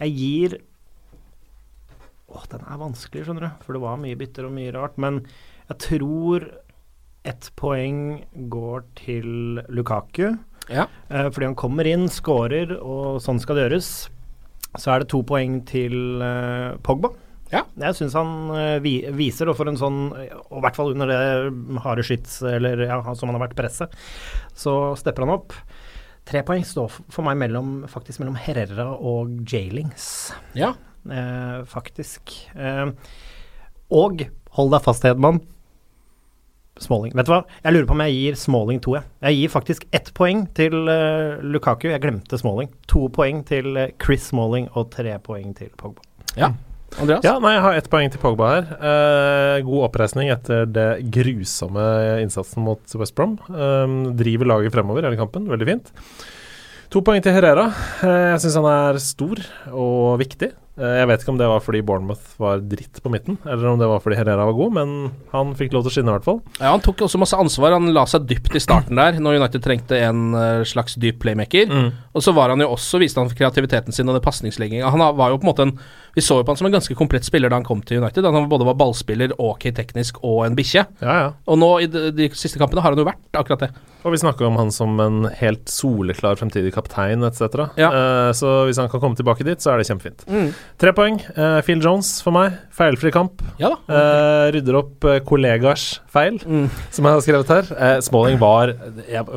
Jeg gir Åh, den er vanskelig, skjønner du. For det var mye bytter og mye rart. Men jeg tror ett poeng går til Lukaku. Ja. Eh, fordi han kommer inn, scorer, og sånn skal det gjøres. Så er det to poeng til eh, Pogba. Ja. Jeg syns han eh, vi, viser, og for en sånn Og i hvert fall under det harde skyts, eller ja, som han har vært presset, så stepper han opp. Tre poeng står for meg mellom, faktisk mellom Herrera og Jailings, Ja. eh, faktisk. Eh, og hold deg fast, Hedman. Smalling. Vet du hva? Jeg lurer på om jeg gir Smalling to, jeg. Jeg gir faktisk ett poeng til uh, Lukaku. Jeg glemte Smalling. To poeng til eh, Chris Smalling og tre poeng til Pogba. ja. Andreas? ja, nei, jeg har ett poeng til Pogba her. Uh, god oppreisning etter det grusomme innsatsen mot West Brom. Uh, driver laget fremover hele kampen. Veldig fint. To poeng til Herrera. Eh, jeg syns han er stor og viktig. Eh, jeg vet ikke om det var fordi Bournemouth var dritt på midten, eller om det var fordi Herrera var god, men han fikk lov til å skinne, i hvert fall. Ja, Han tok også masse ansvar. Han la seg dypt i starten der, når United trengte en eh, slags dyp playmaker. Og så var han jo også, viste han kreativiteten sin og det pasningslegginga. Han var jo på en måte en Vi så jo på han som en ganske komplett spiller da han kom til United. Han både var ballspiller, ok teknisk og en bikkje. Ja, ja. Og nå i de, siste kampene har han jo vært akkurat det. Og vi snakker om han som en helt soleklar fremtidig kaptein etc. Ja. Uh, så hvis han kan komme tilbake dit, så er det kjempefint. Tre poeng. Uh, Phil Jones for meg. Feilfri kamp. Ja da. Uh, rydder opp uh, kollegers feil, som jeg har skrevet her. Uh, Smalling var,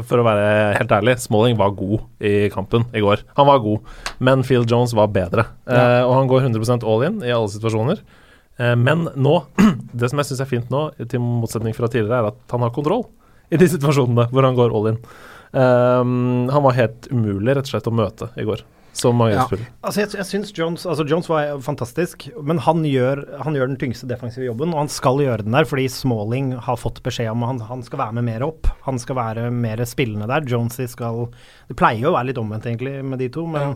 for å være helt ærlig, Smalling var god i kampen i går. Han var god, men Phil Jones var bedre. Ja. og han går 100% all in i alle situasjoner. Men nå, det som jeg syns er fint nå, til motsetning fra tidligere, er at han har kontroll i de situasjonene hvor han går all in. Han var helt umulig rett og slett å møte i går, som mange Ja. spiller. Altså, jeg, jeg synes Jones Altså, Jones var fantastisk, men han gjør, han gjør den tyngste defensive jobben, og han skal gjøre den der fordi Smalling har fått beskjed om at han, han skal være med mer opp. Han skal være mer spillende der. Jonesy skal Det pleier jo å være litt omvendt, egentlig, med de to, men eh,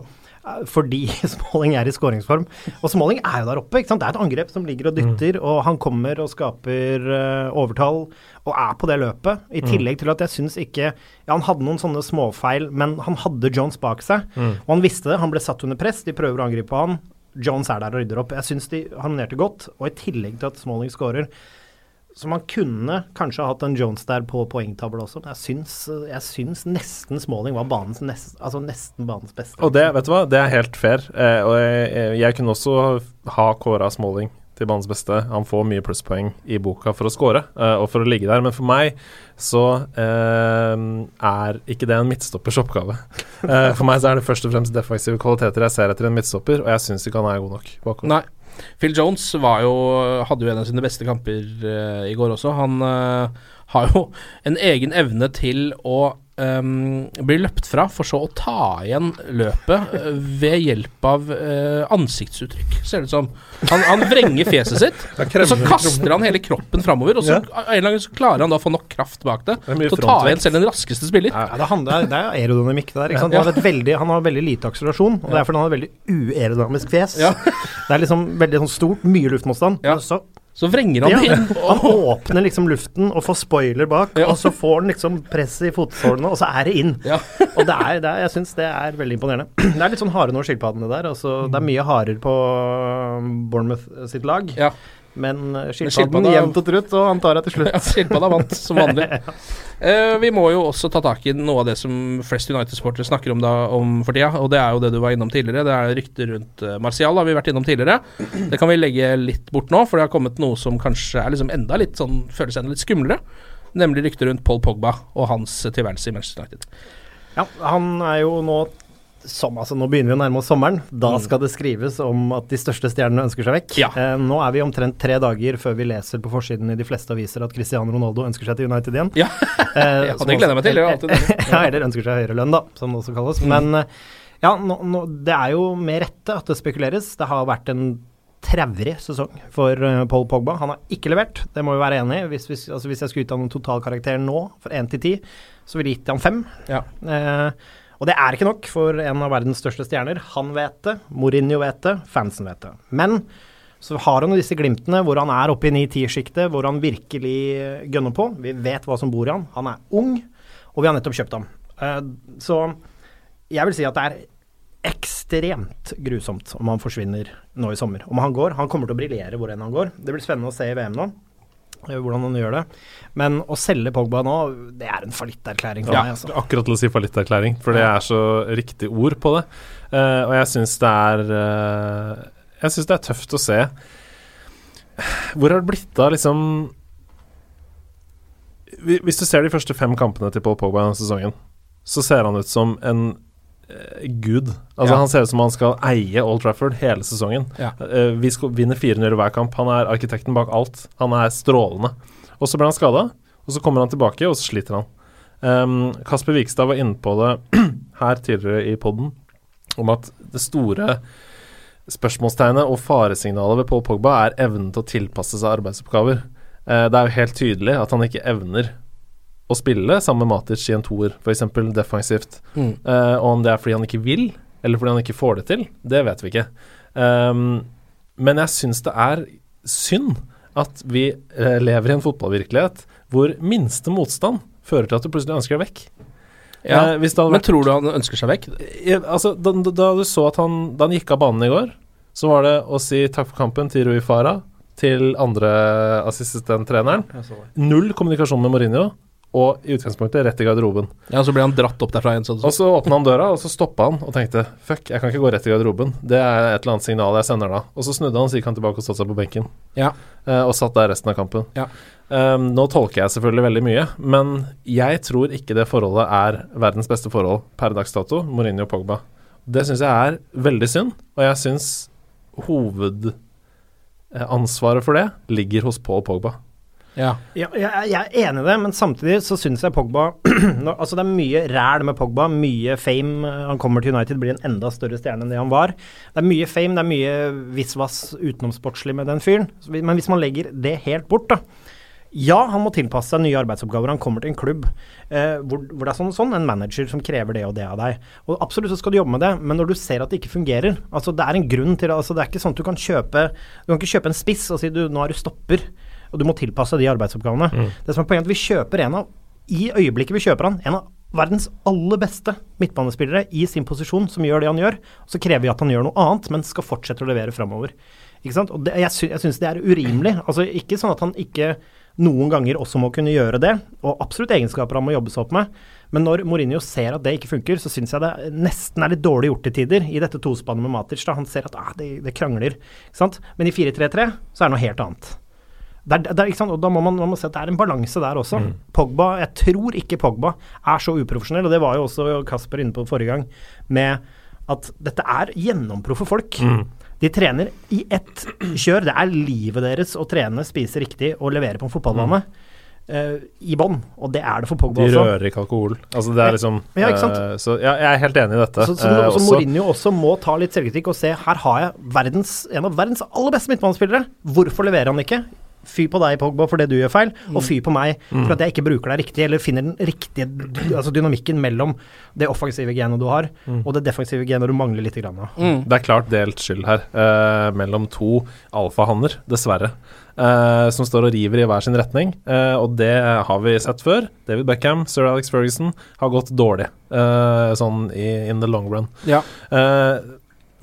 fordi Smalling er i skåringsform. Og Smalling er jo der oppe. ikke sant? Det er et angrep som ligger og dytter, og han kommer og skaper uh, overtall og er på det løpet. I tillegg til at jeg syns ikke Ja, han hadde noen sånne småfeil, men han hadde Jones bak seg. Og han visste det. Han ble satt under press. De prøver å angripe han. Jones er der og rydder opp. Jeg syns de harmonerte godt, og i tillegg til at Smalling skårer så man kunne kanskje ha hatt en Jones der på poengtavla også, men jeg syns, jeg syns nesten Smalling var banens nest, altså nesten banens beste. Og det, vet du hva, det er helt fair. Eh, og jeg, jeg kunne også ha kåra Smalling til banens beste. Han får mye plusspoeng i boka for å score eh, og for å ligge der, men for meg så eh, er ikke det en midtstoppers oppgave. Eh, for meg så er det først og fremst defensive kvaliteter jeg ser etter en midtstopper, og jeg syns ikke han er god nok bakover. Nei. Phil Jones jo, hadde jo en av sine beste kamper uh, i går også. Han uh, har jo en egen evne til å um, blir løpt fra, for så å ta igjen løpet uh, ved hjelp av uh, ansiktsuttrykk, ser det ut som. Han, han vrenger fjeset sitt, og så kaster han hele kroppen framover, og så, ja. en eller annen så klarer han da å få nok kraft bak det, til å ta igjen selv den raskeste spiller. Ja, det, handler, det er aerodynamikk det der. Ikke sant? Han, har et veldig, han har veldig lite akselerasjon, og det er fordi han har et veldig uaerodynamisk fjes. Ja. Det er liksom veldig sånn stort, mye luftmotstand. Ja. Så, Så vrenger han ja, inn. han åpner liksom luften og får spoiler bak, Ja. og så får han liksom press i fotsålene, og så er det inn. Ja. Og det er, det er, jeg syns det er veldig imponerende. Det er litt sånn haren og skilpaddene der. Altså, det er mye harer på Bournemouth sitt lag, Ja. Men skilpadda- skilpadden jevnt og trutt, og han tar det til slutt. Ja, Skilpadda vant, som vanlig. Uh, vi må jo også ta tak i noe av det som flest United-sportere snakker om, da, om for tida, og det er jo det du var innom tidligere. Det er rykter rundt uh, Martial, har vi vært innom tidligere. Det kan vi legge litt bort nå, for det har kommet noe som kanskje er liksom enda litt sånn føles enda litt skumlere. Nemlig rykter rundt Paul Pogba og hans tilværelse i Manchester United. Ja, han er jo nå som, altså Nå begynner vi å nærme oss sommeren. Da Mm. skal det skrives om at de største stjernene ønsker seg vekk. Ja. Eh, nå er vi omtrent tre dager før vi leser på forsiden i de fleste aviser at Cristiano Ronaldo ønsker seg til United igjen. Ja, Eh, ja det gleder jeg meg til. Det er ja, eller ønsker seg høyere lønn, da, som det også kalles. Mm. Men eh, ja, nå, nå, det er jo med rette at det spekuleres. Det har vært en traurig sesong for eh, Paul Pogba. Han har ikke levert, det må vi være enig i. Hvis, hvis, altså, hvis jeg skulle gitt totalkarakteren en nå, for 1 til 10, så ville jeg gitt han 5. Ja. Eh, og det er ikke nok for en av verdens største stjerner. Han vet det, Mourinho vet det, fansen vet det. Men så har han jo disse glimtene hvor han er oppe i 9-10-sjiktet, hvor han virkelig gønner på. Vi vet hva som bor i han. Han er ung, og vi har nettopp kjøpt ham. Eh, så jeg vil si at det er ekstremt grusomt om han forsvinner nå i sommer. Om han går. Han kommer til å briljere hvor enn han går. Det blir spennende å se i VM nå. Eh, Hvordan han gjør det. Men å selge Pogba nå, det er en fallitterklæring for Ja, meg. Altså. akkurat til å si fallitterklæring, for det er så riktig ord på det. Uh, og jeg syns det er uh, Jeg syns det er tøft å se Hvor har det blitt av liksom Hvis du ser de første fem kampene til Paul Pogba denne sesongen, så ser han ut som en gud. Altså Ja. Han ser ut som han skal eie Old Trafford hele sesongen. Ja. Uh, vi skal vinne 4-0 i hver kamp. Han er arkitekten bak alt. Han er strålende. Og så ble han skada, og så kommer han tilbake, og så sliter han. Um, Kasper Vikstad var inne på det her tidligere i poden, om at det store spørsmålstegnet og faresignalet ved Paul Pogba er evnen til å tilpasse seg arbeidsoppgaver. Uh, det er jo helt tydelig at han ikke evner å spille sammen med Matic i en toer, f.eks. defensivt. Mm. Uh, og om det er fordi han ikke vil, eller fordi han ikke får det til, det vet vi ikke. Um, men jeg syns det er synd at vi uh, lever i en fotballvirkelighet hvor minste motstand fører til at du plutselig ønsker deg vekk. Ja, uh, hvis det hadde Men tror du han ønsker seg vekk? altså, da, da, da du så at han Da han gikk av banen i går, så var det å si takk for kampen til Rui Farah, til andre assistenttreneren. Null kommunikasjon med Mourinho, og i utgangspunktet rett i garderoben. Ja, Så ble han dratt opp derfra igjen. Sånn, Og så åpna han døra, og så stoppa han og tenkte fuck, jeg kan ikke gå rett i garderoben. Det er et eller annet signal jeg sender da. Og så snudde han, så gikk han tilbake og satte seg på benken. Ja. Eh, og satt der resten av kampen. Ja. Um, nå tolker jeg selvfølgelig veldig mye, men jeg tror ikke det forholdet er verdens beste forhold per dags dato, Mourinho og Pogba. Det syns jeg er veldig synd, og jeg syns hovedansvaret for det ligger hos Paul Pogba. Ja. Ja, jeg, jeg er enig i det, men samtidig så syns jeg Pogba Altså Det er mye ræl med Pogba, mye fame. Han kommer til United, blir en enda større stjerne enn det han var. Det er mye fame, det er mye visvas utenomsportslig med den fyren. Men hvis man legger det helt bort, da. Ja, han må tilpasse seg nye arbeidsoppgaver. Han kommer til en klubb eh, hvor, hvor det er sånn, sånn en manager som krever det og det av deg. Og Absolutt så skal du jobbe med det, men når du ser at det ikke fungerer altså Det er en grunn til det. altså Det er ikke sånn at du kan kjøpe Du kan ikke kjøpe en spiss og si du, nå er du stopper, og du må tilpasse de arbeidsoppgavene. Det som er poenget, at vi kjøper en av I øyeblikket vi kjøper han, en av verdens aller beste midtbanespillere i sin posisjon, som gjør det han gjør. Så krever vi at han gjør noe annet, men skal fortsette å levere framover. Ikke sant? Og det, jeg, sy syns det er urimelig. Altså Ikke sånn at han ikke noen ganger også må kunne gjøre det, og absolutt egenskaper han må jobbe seg opp med. Men når Mourinho ser at det ikke funker, så syns jeg det nesten er litt dårlig gjort til tider i dette tospannet med Matic. da Han ser at ah, det, det krangler. Men i 4-3-3 så er det noe helt annet. Er, er, ikke sant? Og da må man, man må se at det er en balanse der også. Pogba, Jeg tror ikke Pogba er så uprofesjonell, og det var jo også Kasper inne på forrige gang, med at dette er gjennomproffe folk. De De trener i ett kjør. Det er livet deres å trene, spise riktig og levere på en fotballbane. eh, I bånn, og det er det for Pogba De også. rører ikke alkohol. Altså, det er liksom Ja, eh, Så ja, jeg er helt enig i dette. Så, så, uh, så Mourinho også må ta litt selvkritikk og se her har jeg verdens, en av verdens aller beste midtbanespillere. Hvorfor leverer han ikke? Fy på deg, Pogba, for det du gjør feil, og fy på meg Mm. for at jeg ikke bruker deg riktig, eller finner den riktige altså dynamikken mellom det offensive genet du har, Mm. og det defensive genet du mangler litt grann. Mm. Det er klart delt skyld her, eh, mellom to alfahanner, dessverre. eh, som står og river i hver sin retning, eh, og det har vi sett før. David Beckham, sir Alex Ferguson, har gått dårlig, eh, sånn i, in the long run. Ja. Eh,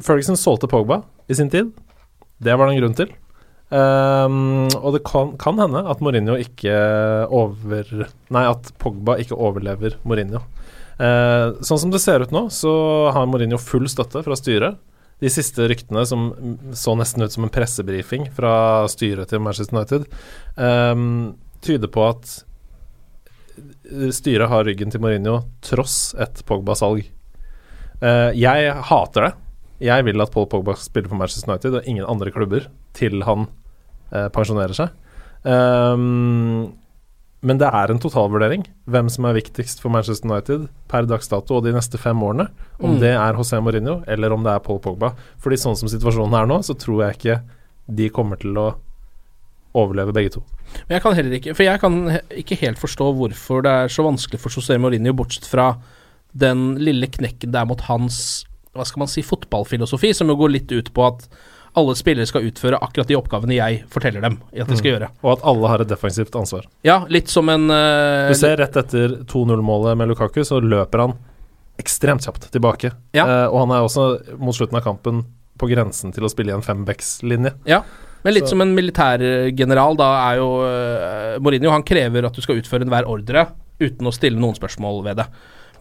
Ferguson solgte Pogba i sin tid. Det var det en grunn til. Ehm, og det kan, kan hende at Mourinho ikke over Nei, at Pogba ikke overlever Mourinho. Uh, sånn som det ser ut nå, så har Mourinho full støtte fra styret. De siste ryktene som så nesten ut som en pressebrifing fra styret til Manchester United, um, tyder på at styret har ryggen til Mourinho tross et Pogba-salg. Uh, jeg hater det. Jeg vil at Paul Pogba spiller for Manchester United og ingen andre klubber til han pensjonerer seg. Um, men det er en totalvurdering hvem som er viktigst for Manchester United per dags dato og de neste fem årene. Om Mm. det er José Mourinho eller om det er Paul Pogba. Fordi sånn som situasjonen er nå, så tror jeg ikke de kommer til å overleve begge to. Men jeg kan heller ikke For jeg kan ikke helt forstå hvorfor det er så vanskelig for José Mourinho, bortsett fra den lille knekken det er mot hans hva skal man si, fotballfilosofi, som jo går litt ut på at alle spillere skal utføre akkurat de oppgavene jeg forteller dem at de skal gjøre. Og at alle har et defensivt ansvar. Ja, litt som en uh, Du ser rett etter 2-0-målet med Lukaku, så løper han ekstremt kjapt tilbake. Ja. Uh, og han er også mot slutten av kampen på grensen til å spille i en fembacks-linje. Ja, men litt Så- som en militærgeneral, da er jo uh, Mourinho Han krever at du skal utføre enhver ordre uten å stille noen spørsmål ved det.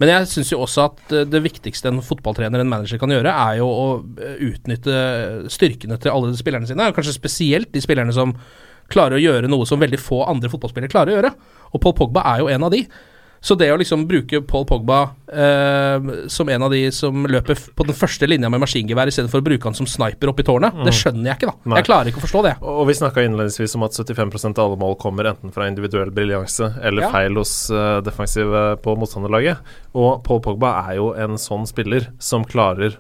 Men jeg syns jo også at eh, det viktigste en fotballtrener, en manager, kan gjøre, er jo å eh, utnytte styrkene til alle spillerne sine. Kanskje spesielt de spillerne som klarer å gjøre noe som veldig få andre fotballspillere klarer å gjøre. Og Paul Pogba er jo en av de. Så det å liksom bruke Paul Pogba eh, som en av de som løper på den første linja med maskingevær, istedenfor å bruke han som sniper opp i tårnet, det skjønner jeg ikke, da. Mm. Nei. Jeg klarer ikke å forstå det. Og vi snakka innledningsvis om at 75% av alle mål kommer enten fra individuell briljanse eller Ja. feil hos uh, defensive på motstanderlaget. Og Paul Pogba er jo en sånn spiller som klarer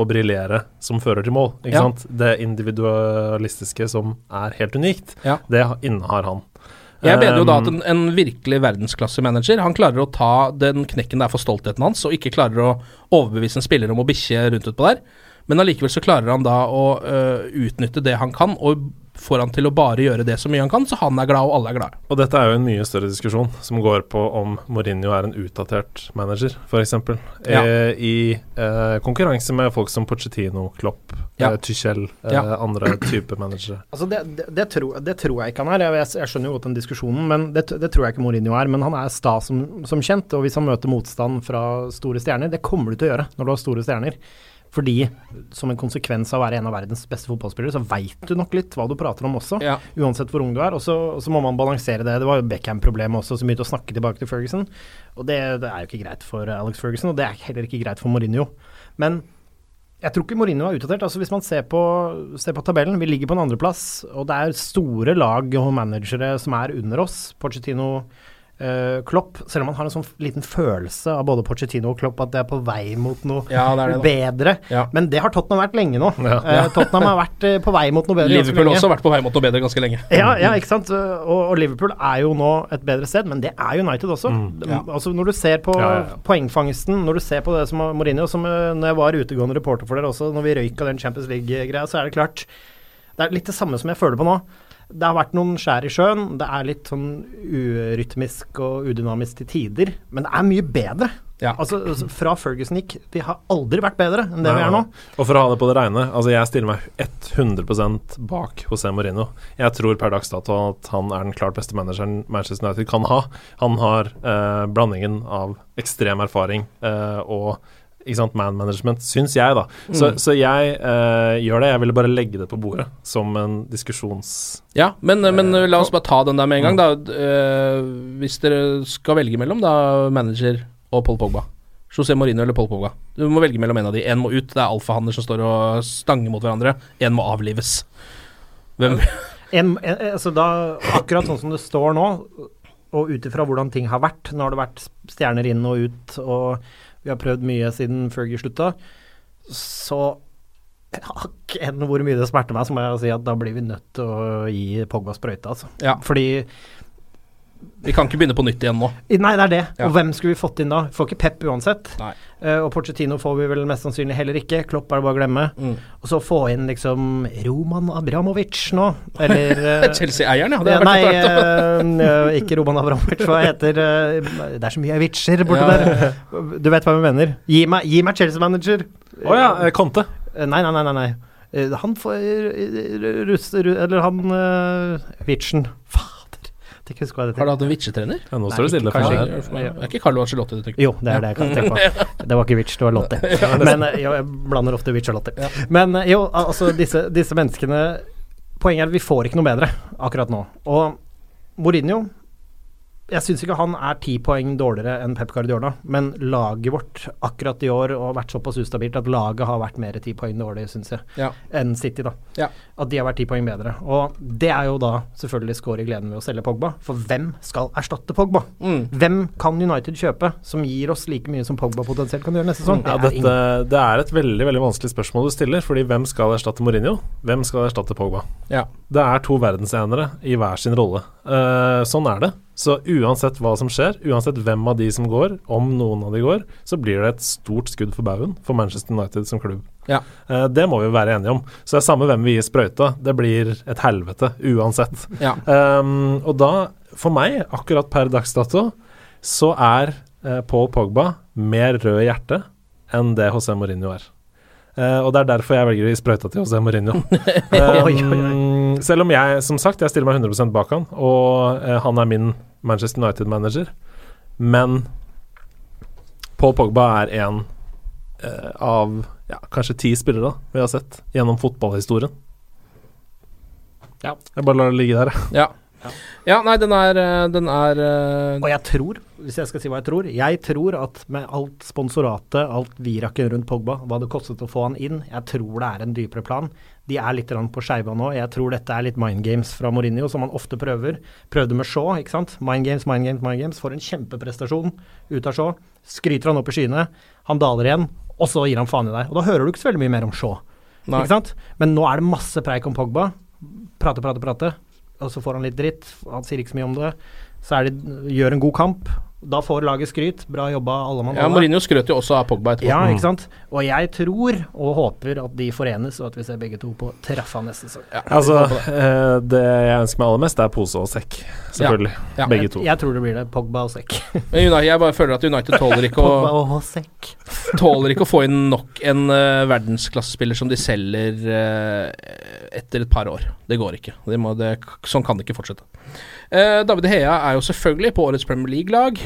å briljere som fører til mål. Ikke Ja. sant? Det individualistiske som er helt unikt, Ja. det innehar han. Jeg mener jo da at Um, en, en virkelig verdensklassemanager Han klarer å ta den knekken der for stoltheten hans, og ikke klarer å overbevise en spiller om å bikkje rundt utpå der. Men allikevel så klarer han da å uh, utnytte det han kan, og får han til å bare gjøre det så mye han kan, så han er glad, og alle er glade. Og dette er jo en mye større diskusjon, som går på om Mourinho er en utdatert manager, f.eks. Ja. Eh, I eh, konkurranse med folk som Pochettino, Klopp, Ja. eh, Tuchel, eh, Ja. andre typer managere. Altså det, det, det, tror, det tror jeg ikke han er. Jeg, jeg, jeg skjønner jo godt den diskusjonen, men det, det tror jeg ikke Mourinho er. Men han er sta som, som kjent, og hvis han møter motstand fra store stjerner Det kommer du til å gjøre når du har store stjerner. Fordi som en konsekvens av å være en av verdens beste fotballspillere, så veit du nok litt hva du prater om også. Ja. Uansett hvor ung du er. Og så, og så må man balansere det. Det var jo Beckham-problemet også, som begynte å snakke tilbake til Ferguson. Og det, det er jo ikke greit for Alex Ferguson, og det er heller ikke greit for Mourinho. Men jeg tror ikke Mourinho er utdatert. Altså Hvis man ser på, ser på tabellen, vi ligger på en andreplass, og det er store lag og managere som er under oss. Pochettino, eh, Klopp. Selv om man har en sånn liten følelse av både Pochettino og Klopp at det er på vei mot noe Ja, det det, bedre. Ja. Men det har Tottenham vært lenge nå. Ja. Eh, Tottenham har vært eh, på vei mot noe bedre Liverpool lenge. også har vært på vei mot noe bedre ganske lenge. Ja, ja, ikke sant. Og, og Liverpool er jo nå et bedre sted, men det er United også. Mm. Altså Når du ser på poengfangsten, når du ser på det som Mourinho, som eh, når jeg var utegående reporter for dere også, når vi røyka den Champions League-greia, så er det klart Det er litt det samme som jeg føler på nå. Det har vært noen skjær i sjøen. Det er litt sånn urytmisk og udynamisk til tider, men det er mye bedre. Ja. Altså, altså, Fra Ferguson gikk Vi har aldri vært bedre enn det vi er nå. Og for å ha det på det reine, altså jeg stiller meg 100% bak José Mourinho. Jeg tror per dags dato at han er den klart beste manageren Manchester United kan ha. Han har eh, blandingen av ekstrem erfaring eh, og ikke sant, man management, syns jeg, da. Så, Mm. så jeg uh, gjør det. Jeg ville bare legge det på bordet som en diskusjons... Ja, men, men la oss bare ta den der med en gang, da. Uh, hvis dere skal velge mellom da manager og Paul Pogba, José Mourinho eller Paul Pogba. Du må velge mellom en av de. En må ut. Det er alfahanner som står og stanger mot hverandre. En må avlives. Hvem En, en, altså da, akkurat sånn som det står nå, og ut ifra hvordan ting har vært Nå har det vært stjerner inn og ut, og vi har prøvd mye siden Fergie slutta. Så Akk enn hvor mye det smerter meg, så må jeg si at da blir vi nødt til å gi Pogba sprøyte, altså. Ja. Fordi Vi kan ikke begynne på nytt igjen nå. Nei, det er det. Ja. Og hvem skulle vi fått inn da? Vi får ikke Pep uansett. Eh, og Porcetino får vi vel mest sannsynlig heller ikke. Klopp er det bare å glemme. Mm. Og så få inn liksom Roman Abramovic nå, eller uh, Chelsea-eieren, ja. Ja, nei, eh, ikke Roman Abramovic. Hva heter Det er så mye vitser borte Ja, der. Du vet hva vi mener. Gi meg, gi meg Chelsea-manager. Å ja, eh, Conte. Nei, nei, nei. nei, nei. Han får. Eller han uh, Vitchen. Ikke hva det Har du hatt en vitsetrender? Ja, nå står det stille for meg er ikke Carlo Ancelotti du tenker på? Jo, det er det jeg kan tenke på. Det var ikke Vitch, det var Lotti. Men eh, jo, jeg blander ofte Vitch og Lotti. Men eh, jo, altså disse, disse menneskene Poenget er at vi får ikke noe bedre akkurat nå. Og Mourinho jeg syns ikke han er ti poeng dårligere enn Pep Guardiola, men laget vårt akkurat i år har vært såpass ustabilt at laget har vært mer ti poeng dårlig, syns jeg, Ja. enn City, da. Ja. At de har vært ti poeng bedre. Og det er jo da selvfølgelig skår i gleden ved å selge Pogba, for hvem skal erstatte Pogba? Mm. Hvem kan United kjøpe som gir oss like mye som Pogba potensielt kan gjøre neste sesong? Ja, Det er det er et veldig veldig vanskelig spørsmål du stiller. Fordi hvem skal erstatte Mourinho? Hvem skal erstatte Pogba? Ja. Det er to verdensenere i hver sin rolle. Uh, sånn er det. Så uansett hva som skjer, uansett hvem av de som går, om noen av de går, så blir det et stort skudd for baugen for Manchester United som klubb. Ja. Uh, det må vi være enige om. Så det er samme hvem vi gir sprøyta, det blir et helvete uansett. Ja. Um, og da, for meg, akkurat per dags dato, så er uh, Paul Pogba mer rød i hjertet enn det José Mourinho er. Uh, og det er derfor jeg velger å gi sprøyta til José Mourinho. Um, selv om jeg, som sagt, jeg stiller meg 100 bak han, og uh, han er min Manchester United-manager, men Paul Pogba er en eh, av ja, kanskje ti spillere vi har sett gjennom fotballhistorien. Ja. Jeg bare lar det ligge der, jeg. Ja. Ja, nei, den er, eh, den er eh, Og jeg tror, hvis jeg skal si hva jeg tror Jeg tror at med alt sponsoratet, alt viraken rundt Pogba, hva det kostet å få han inn, jeg tror det er en dypere plan. De er litt på skeiva nå. Jeg tror dette er litt mind games fra Mourinho, som han ofte prøver. Prøvde med Shaw, ikke sant. Mind games, mind games, mind games. Får en kjempeprestasjon ut av Shaw. Skryter han opp i skyene. Han daler igjen, og så gir han faen i deg. Og da hører du ikke så veldig mye mer om Shaw. Nei. Ikke sant? Men nå er det masse preik om Pogba. Prate, prate, prate. Og så får han litt dritt. Han sier ikke så mye om det. Så det, gjør en god kamp. Da får laget skryt. Bra jobba, alle mann Ja, Mourinho skrøt jo også av Pogba etterpå. Ja, ikke sant. Og jeg tror og håper at de forenes, og at vi ser begge to på treffa neste sesong. Altså, det. det jeg ønsker meg aller mest, er pose og sekk. Selvfølgelig. Ja. Begge to. Jeg, jeg tror det blir det. Pogba og sekk. Men United, jeg bare føler at United tåler ikke å Pogba og sekk. tåler ikke å få inn nok en uh, verdensklassespiller som de selger uh, etter et par år. Det går ikke. Det må, det, sånn kan det ikke fortsette. Eh, David Hea er jo selvfølgelig på årets Premier League-lag.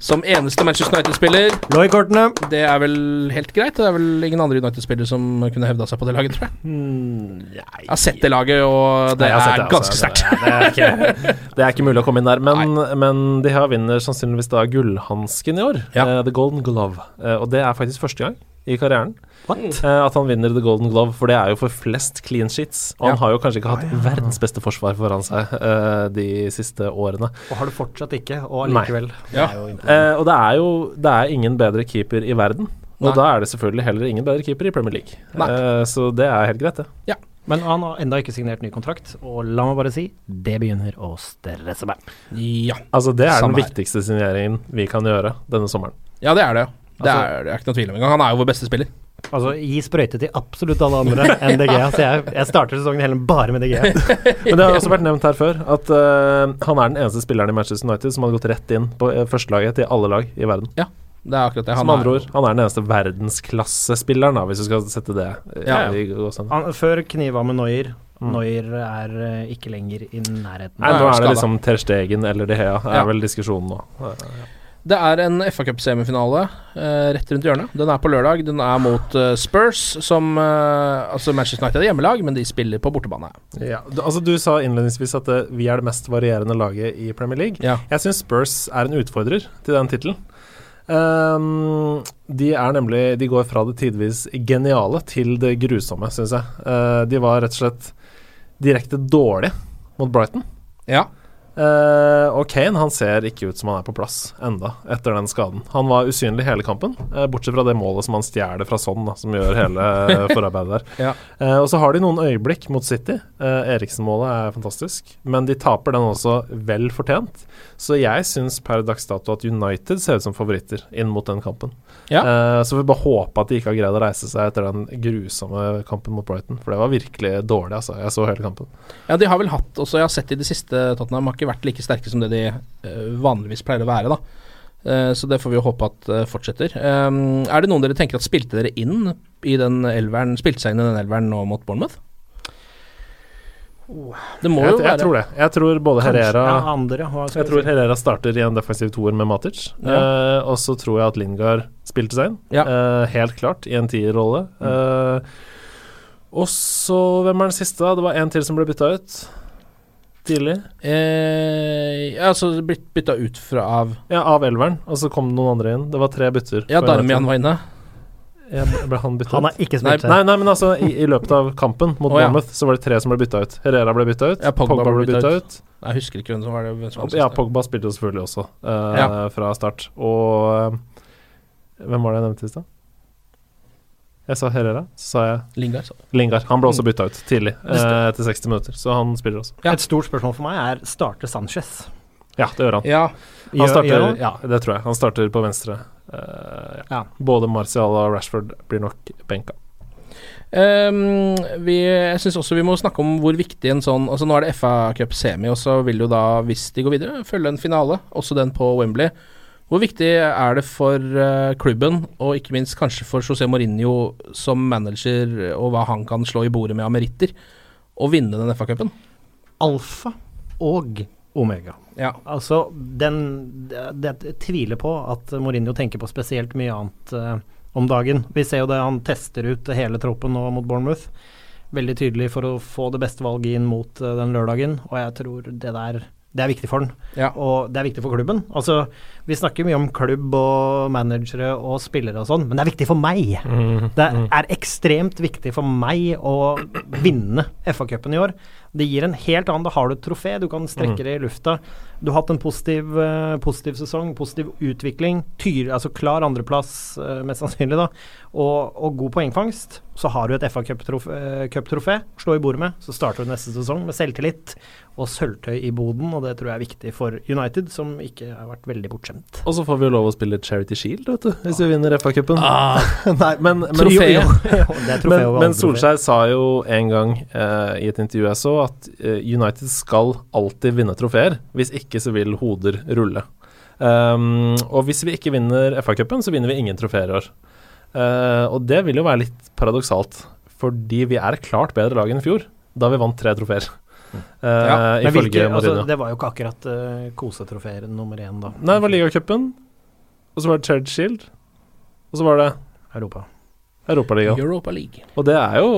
Som eneste Manchester United-spiller. Lå i kortene. Det er vel helt greit. Det er vel ingen andre United-spillere som kunne hevda seg på det laget, tror jeg. Jeg har sett det laget, og det Nei, er det, ganske altså. sterkt. Det, ikke, det er ikke mulig å komme inn der. Men, men de har vinner sannsynligvis da gullhansken i år. Ja. Uh, The Golden Glove. Uh, og det er faktisk første gang i karrieren What? eh, at han vinner The Golden Glove, for det er jo for flest clean sheets. Og han har jo kanskje ikke hatt verdens beste forsvar foran seg eh, de siste årene. Og har det fortsatt ikke, og allikevel. Ja. Eh, og det er jo det er ingen bedre keeper i verden. Og Nei. da er det selvfølgelig heller ingen bedre keeper i Premier League. Eh, så det er helt greit, det. Men han har enda ikke signert ny kontrakt, og la meg bare si, det begynner å stresse meg. Ja. Altså, det er Samme den viktigste signeringen vi kan gjøre denne sommeren. ja, det er det. Det Altså- er, det er ikke noe tvil om engang. Han er jo vår beste spiller. Altså, gi sprøyte til absolutt alle andre enn DG. Så jeg, jeg starter sesongen heller bare med DG. Men det har også vært nevnt her før at uh, han er den eneste spilleren i Manchester United som hadde gått rett inn på uh, førstelaget til alle lag i verden. Ja, Det er akkurat det. Han Som andre er, ord, han er den eneste verdensklassespilleren, da, hvis du skal sette det eh, Ja. i gåsehud. Han, før kniva med Noyer. Noyer er ikke lenger i nærheten. Nei, nå er det liksom Ter Stegen eller De Hea, er Ja. vel diskusjonen nå. Det er en FA Cup-semifinale eh, rett rundt hjørnet. Den er på lørdag. Den er mot eh, Spurs, som eh, Altså Manchester United er hjemmelag, men de spiller på bortebane. Ja, du, altså Du sa innledningsvis at eh, vi er det mest varierende laget i Premier League. Ja. Jeg syns Spurs er en utfordrer til den tittelen. Ehm, de er nemlig De går fra det tidvis geniale til det grusomme, syns jeg. Eh, de var rett og slett direkte dårlige mot Brighton. Ja. Eh, og Kane han ser ikke ut som han er på plass enda etter den skaden. Han var usynlig hele kampen, uh, bortsett fra det målet som han stjeler fra Sånn, da, som gjør hele eh, forarbeidet der. Ja. uh, og så har de noen øyeblikk mot City. Eriksen-målet er fantastisk, men de taper den også vel fortjent. Så jeg syns per dags dato at United ser ut som favoritter inn mot den kampen. Ja. Uh, så vi bare håpe at de ikke har greid å reise seg etter den grusomme kampen mot Brighton, for det var virkelig dårlig, altså. Jeg så hele kampen. Ja, de har vel hatt også, jeg har sett i det siste, Tottenham har ikke vært like sterke som det de eh, vanligvis pleier å være, da. Eh, så det får vi jo håpe at fortsetter. Er det noen dere tenker at spilte dere inn i den elveren, spilte seg inn i den elveren nå mot Bournemouth? Det må Jeg, jo jeg tror det. Jeg tror både Kanskje- Herrera ja, andre, Jeg tror? Herrera starter i en defensiv toer med Matic. Ja. Uh, og så tror jeg at Lingard spilte seg inn, Ja. uh, helt klart, i en tierrolle. Uh, og så Hvem er den siste, da? Det var en til som ble bytta ut tidlig. eh, Ja, altså blitt bytta ut fra av Ja, av elveren. Og så kom det noen andre inn. Det var tre bytter. Ja, Darmian var inne. Ble han bytta Han har ikke spilt seg. Nei, nei, men altså, i, i løpet av kampen mot oh, ja. Bournemouth så var det tre som ble bytta ut. Herrera ble bytta ut. Ja, Pogba ble byttet bytta ut. ut. Jeg husker ikke hvem som var det. Som Ja. Pogba spilte jo selvfølgelig også uh, Ja. fra start. Og uh, hvem var det jeg nevnte i stad? Jeg sa Herrera, så sa jeg Lingard. Så. Lingard. Han ble også bytta ut tidlig, eh, etter 60 minutter, så han spiller også. Ja. Et stort spørsmål for meg er starter Sanchez. Ja, det gjør han. Ja. Han Gjør- starter, gjør han? ja, det tror jeg. Han starter på venstre. Uh, ja. Ja. Både Martial og Rashford blir nok benka. Um, vi, jeg syns også vi må snakke om hvor viktig en sånn Altså Nå er det FA Cup semi, og så vil jo da, hvis de går videre, følge en finale, også den på Wembley. Hvor viktig er det for uh, klubben, og ikke minst kanskje for José Mourinho som manager, og hva han kan slå i bordet med av meritter, å vinne den FA-cupen? Alfa og omega. Ja. Altså, den det, Jeg tviler på at Mourinho tenker på spesielt mye annet eh, om dagen. Vi ser jo det, han tester ut hele troppen nå mot Bournemouth. Veldig tydelig for å få det beste valget inn mot eh, den lørdagen, og jeg tror det der det er viktig for han, Ja. og det er viktig for klubben. Altså, Vi snakker mye om klubb og managere og spillere og sånn, men det er viktig for meg. Det er ekstremt viktig for meg å vinne FA-cupen i år. Det gir en helt annen Da har du et trofé, du kan strekke det i lufta. Du har hatt en positiv, eh, positiv sesong, positiv utvikling. Tyr, altså klar andreplass, uh, mest sannsynlig, da. Og, og god poengfangst. Så har du et FA-cuptrofé å slå i bordet med. Så starter du neste sesong med selvtillit og sølvtøy i boden, og det tror jeg er viktig for United, som ikke har vært veldig bortskjemt. Og så får vi jo lov å spille Charity Shield, vet du, hvis vi vinner FA-cupen. Ah, Nei, men, men, er trofé men, men. Solskjær sa jo en gang eh, i et intervju jeg så, at eh, United skal alltid vinne trofeer. Hvis ikke så vil hoder rulle. Um, og hvis vi ikke vinner FA-cupen, så vinner vi ingen trofeer i år. Uh, og det vil jo være litt paradoksalt, fordi vi er klart bedre lag enn i fjor, da vi vant tre trofeer. Uh, Ja, Men ifølge hvilke, altså, det var jo ikke akkurat uh, kosetrofeer nummer én, da. Nei, det var ligacupen, og så var det Charity Shield, og så var det Europa. Europaligaen. Europa League. Og det er jo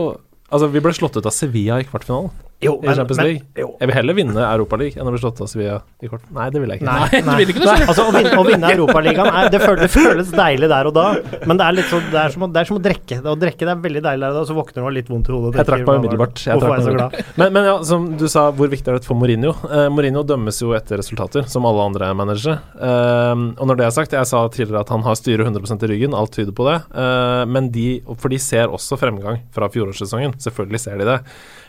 Altså, vi ble slått ut av Sevilla i kvartfinalen Jo, i Champions League. jo. Jeg vil heller vinne Europaligaen enn å bli slått av Sevilla i kort. Nei, det vil jeg ikke. Nei, Nei, vil ikke nei. Altså, å vinne, å vinne Europaligaen det, føles, det føles deilig der og da, men det er litt sånn Det er som å, det er som å drikke. Å drikke det er veldig deilig der og da, så våkner du har litt vondt i hodet. Jeg trakk meg umiddelbart. Jeg trakk så meg glad? Men, men ja, som du sa, hvor viktig er dette for Mourinho? Eh, Mourinho dømmes jo etter resultater, som alle andre managere. Eh, og når det er sagt, jeg sa tidligere at han har styret 100% i ryggen, alt tyder på det. Eh, men de, for de ser også fremgang fra fjorårssesongen. Selvfølgelig ser de det.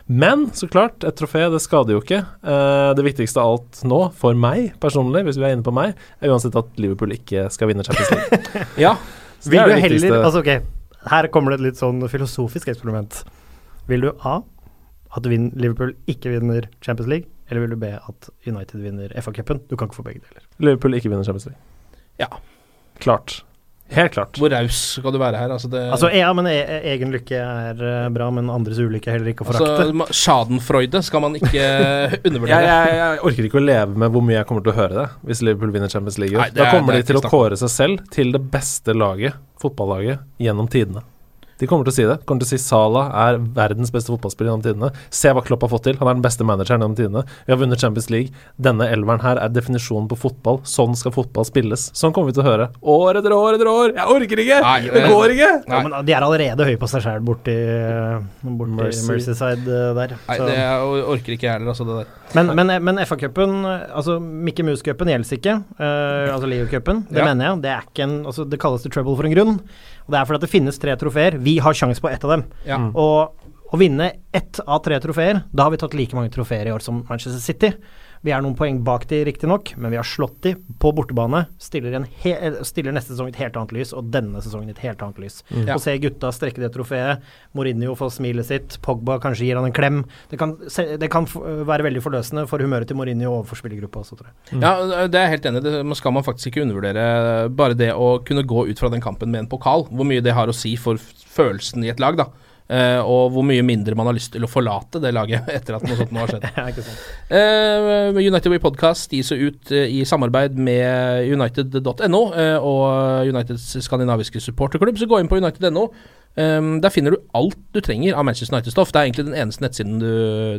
Men så klart, et trofé det skader jo ikke. Eh, det viktigste av alt nå, for meg personlig, hvis vi er inne på meg, er uansett at Liverpool ikke skal vinne Champions League. Ja. Så det Vil er du det heller viktigste. Altså, ok, her kommer det et litt sånn filosofisk eksperiment. Vil du A. At Liverpool ikke vinner Champions League, eller vil du B. At United vinner FA-cupen? Du kan ikke få begge deler. Liverpool ikke vinner Champions League. Ja. Klart. Helt klart. Hvor raus skal du være her? Altså, det, Altså, ja, men e egen lykke er eh, bra, men andres ulykke er heller ikke å forakte. altså, Schadenfreude skal man ikke undervurdere. jeg, jeg orker ikke å leve med hvor mye jeg kommer til å høre det hvis Liverpool vinner Champions League. Nei, er, da er- kommer er de til å kåre seg selv til det beste laget, fotballaget, gjennom tidene. De kommer til å si det. Kommer til å si Salah er verdens beste fotballspiller gjennom tidene. Se hva Klopp har fått til. Han er den beste manageren gjennom tidene. Vi har vunnet Champions League. Denne elveren her er definisjonen på fotball. Sånn skal fotball spilles. Sånn kommer vi til å høre år etter år etter år. Jeg orker ikke! Nei, det går ikke! Ja, men de er allerede høye på seg sjøl borti, borti Mercy. Mercyside eh, der. Nei, så- det jeg orker ikke jeg heller, altså, det der. Men, men, men FA-cupen, altså Mickey Mouse-cupen gjelder ikke. Uh, altså Leo-cupen. Det Ja. mener jeg. Det er ikke en altså Det kalles the trouble for en grunn. Og det er fordi at det finnes tre trofeer. Vi har sjanse på ett av dem. Ja. Og å vinne ett av tre trofeer, da har vi tatt like mange trofeer i år som Manchester City. Vi er noen poeng bak de, riktignok, men vi har slått de på bortebane. Stiller, en he stiller neste sesong et helt annet lys, og denne sesongen et helt annet lys. Ja. Å se gutta strekke det trofeet, Mourinho får smilet sitt, Pogba kanskje gir han en klem. Det kan, det kan f være veldig forløsende for humøret til Mourinho overfor spillergruppa også, tror jeg. Ja, det er jeg helt enig i. Det skal man faktisk ikke undervurdere. Bare det å kunne gå ut fra den kampen med en pokal, hvor mye det har å si for følelsen i et lag, da. Eh, og hvor mye mindre man har lyst til å forlate det laget etter at noe sånt nå har skjedd. Eh, United We Podcast gis ut uh, i samarbeid med United.no og Uniteds skandinaviske supporterklubb, så gå inn på United.no. Um, der finner du alt du trenger av Manchester United-stoff. Det er egentlig den eneste nettsiden du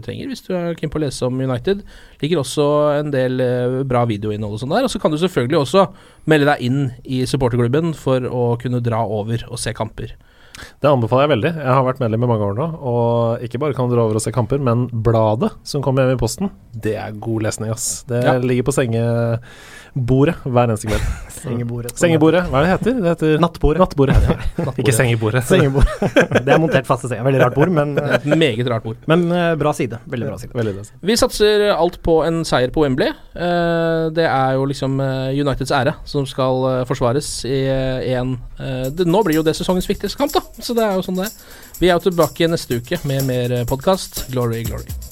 trenger hvis du er keen på å lese om United. Ligger også en del bra videoinnhold og sånn der. Og så kan du selvfølgelig også melde deg inn i supporterklubben for å kunne dra over og se kamper. Det anbefaler jeg veldig. Jeg har vært medlem i mange år nå. Og ikke bare kan du dra over og se kamper, men bladet som kommer hjem i posten, det er god lesning, ass. Det Ja. ligger på sengebordet hver eneste kveld. Sengebordet. Sengebordet, hva er det det heter? Det heter Nattbordet. Nattbordet. Ja. Ikke sengebordet. sengebordet. det er montert faste i. Veldig rart bord, men, et meget rart bord. men eh, bra side. Veldig bra side. Veldig bra. Vi satser alt på en seier på Wembley. Eh, det er jo liksom eh, Uniteds ære som skal forsvares i en det, Nå blir jo det sesongens viktigste kamp, da. Så det er jo sånn det er. Vi er jo tilbake neste uke med mer podkast. Glory, glory.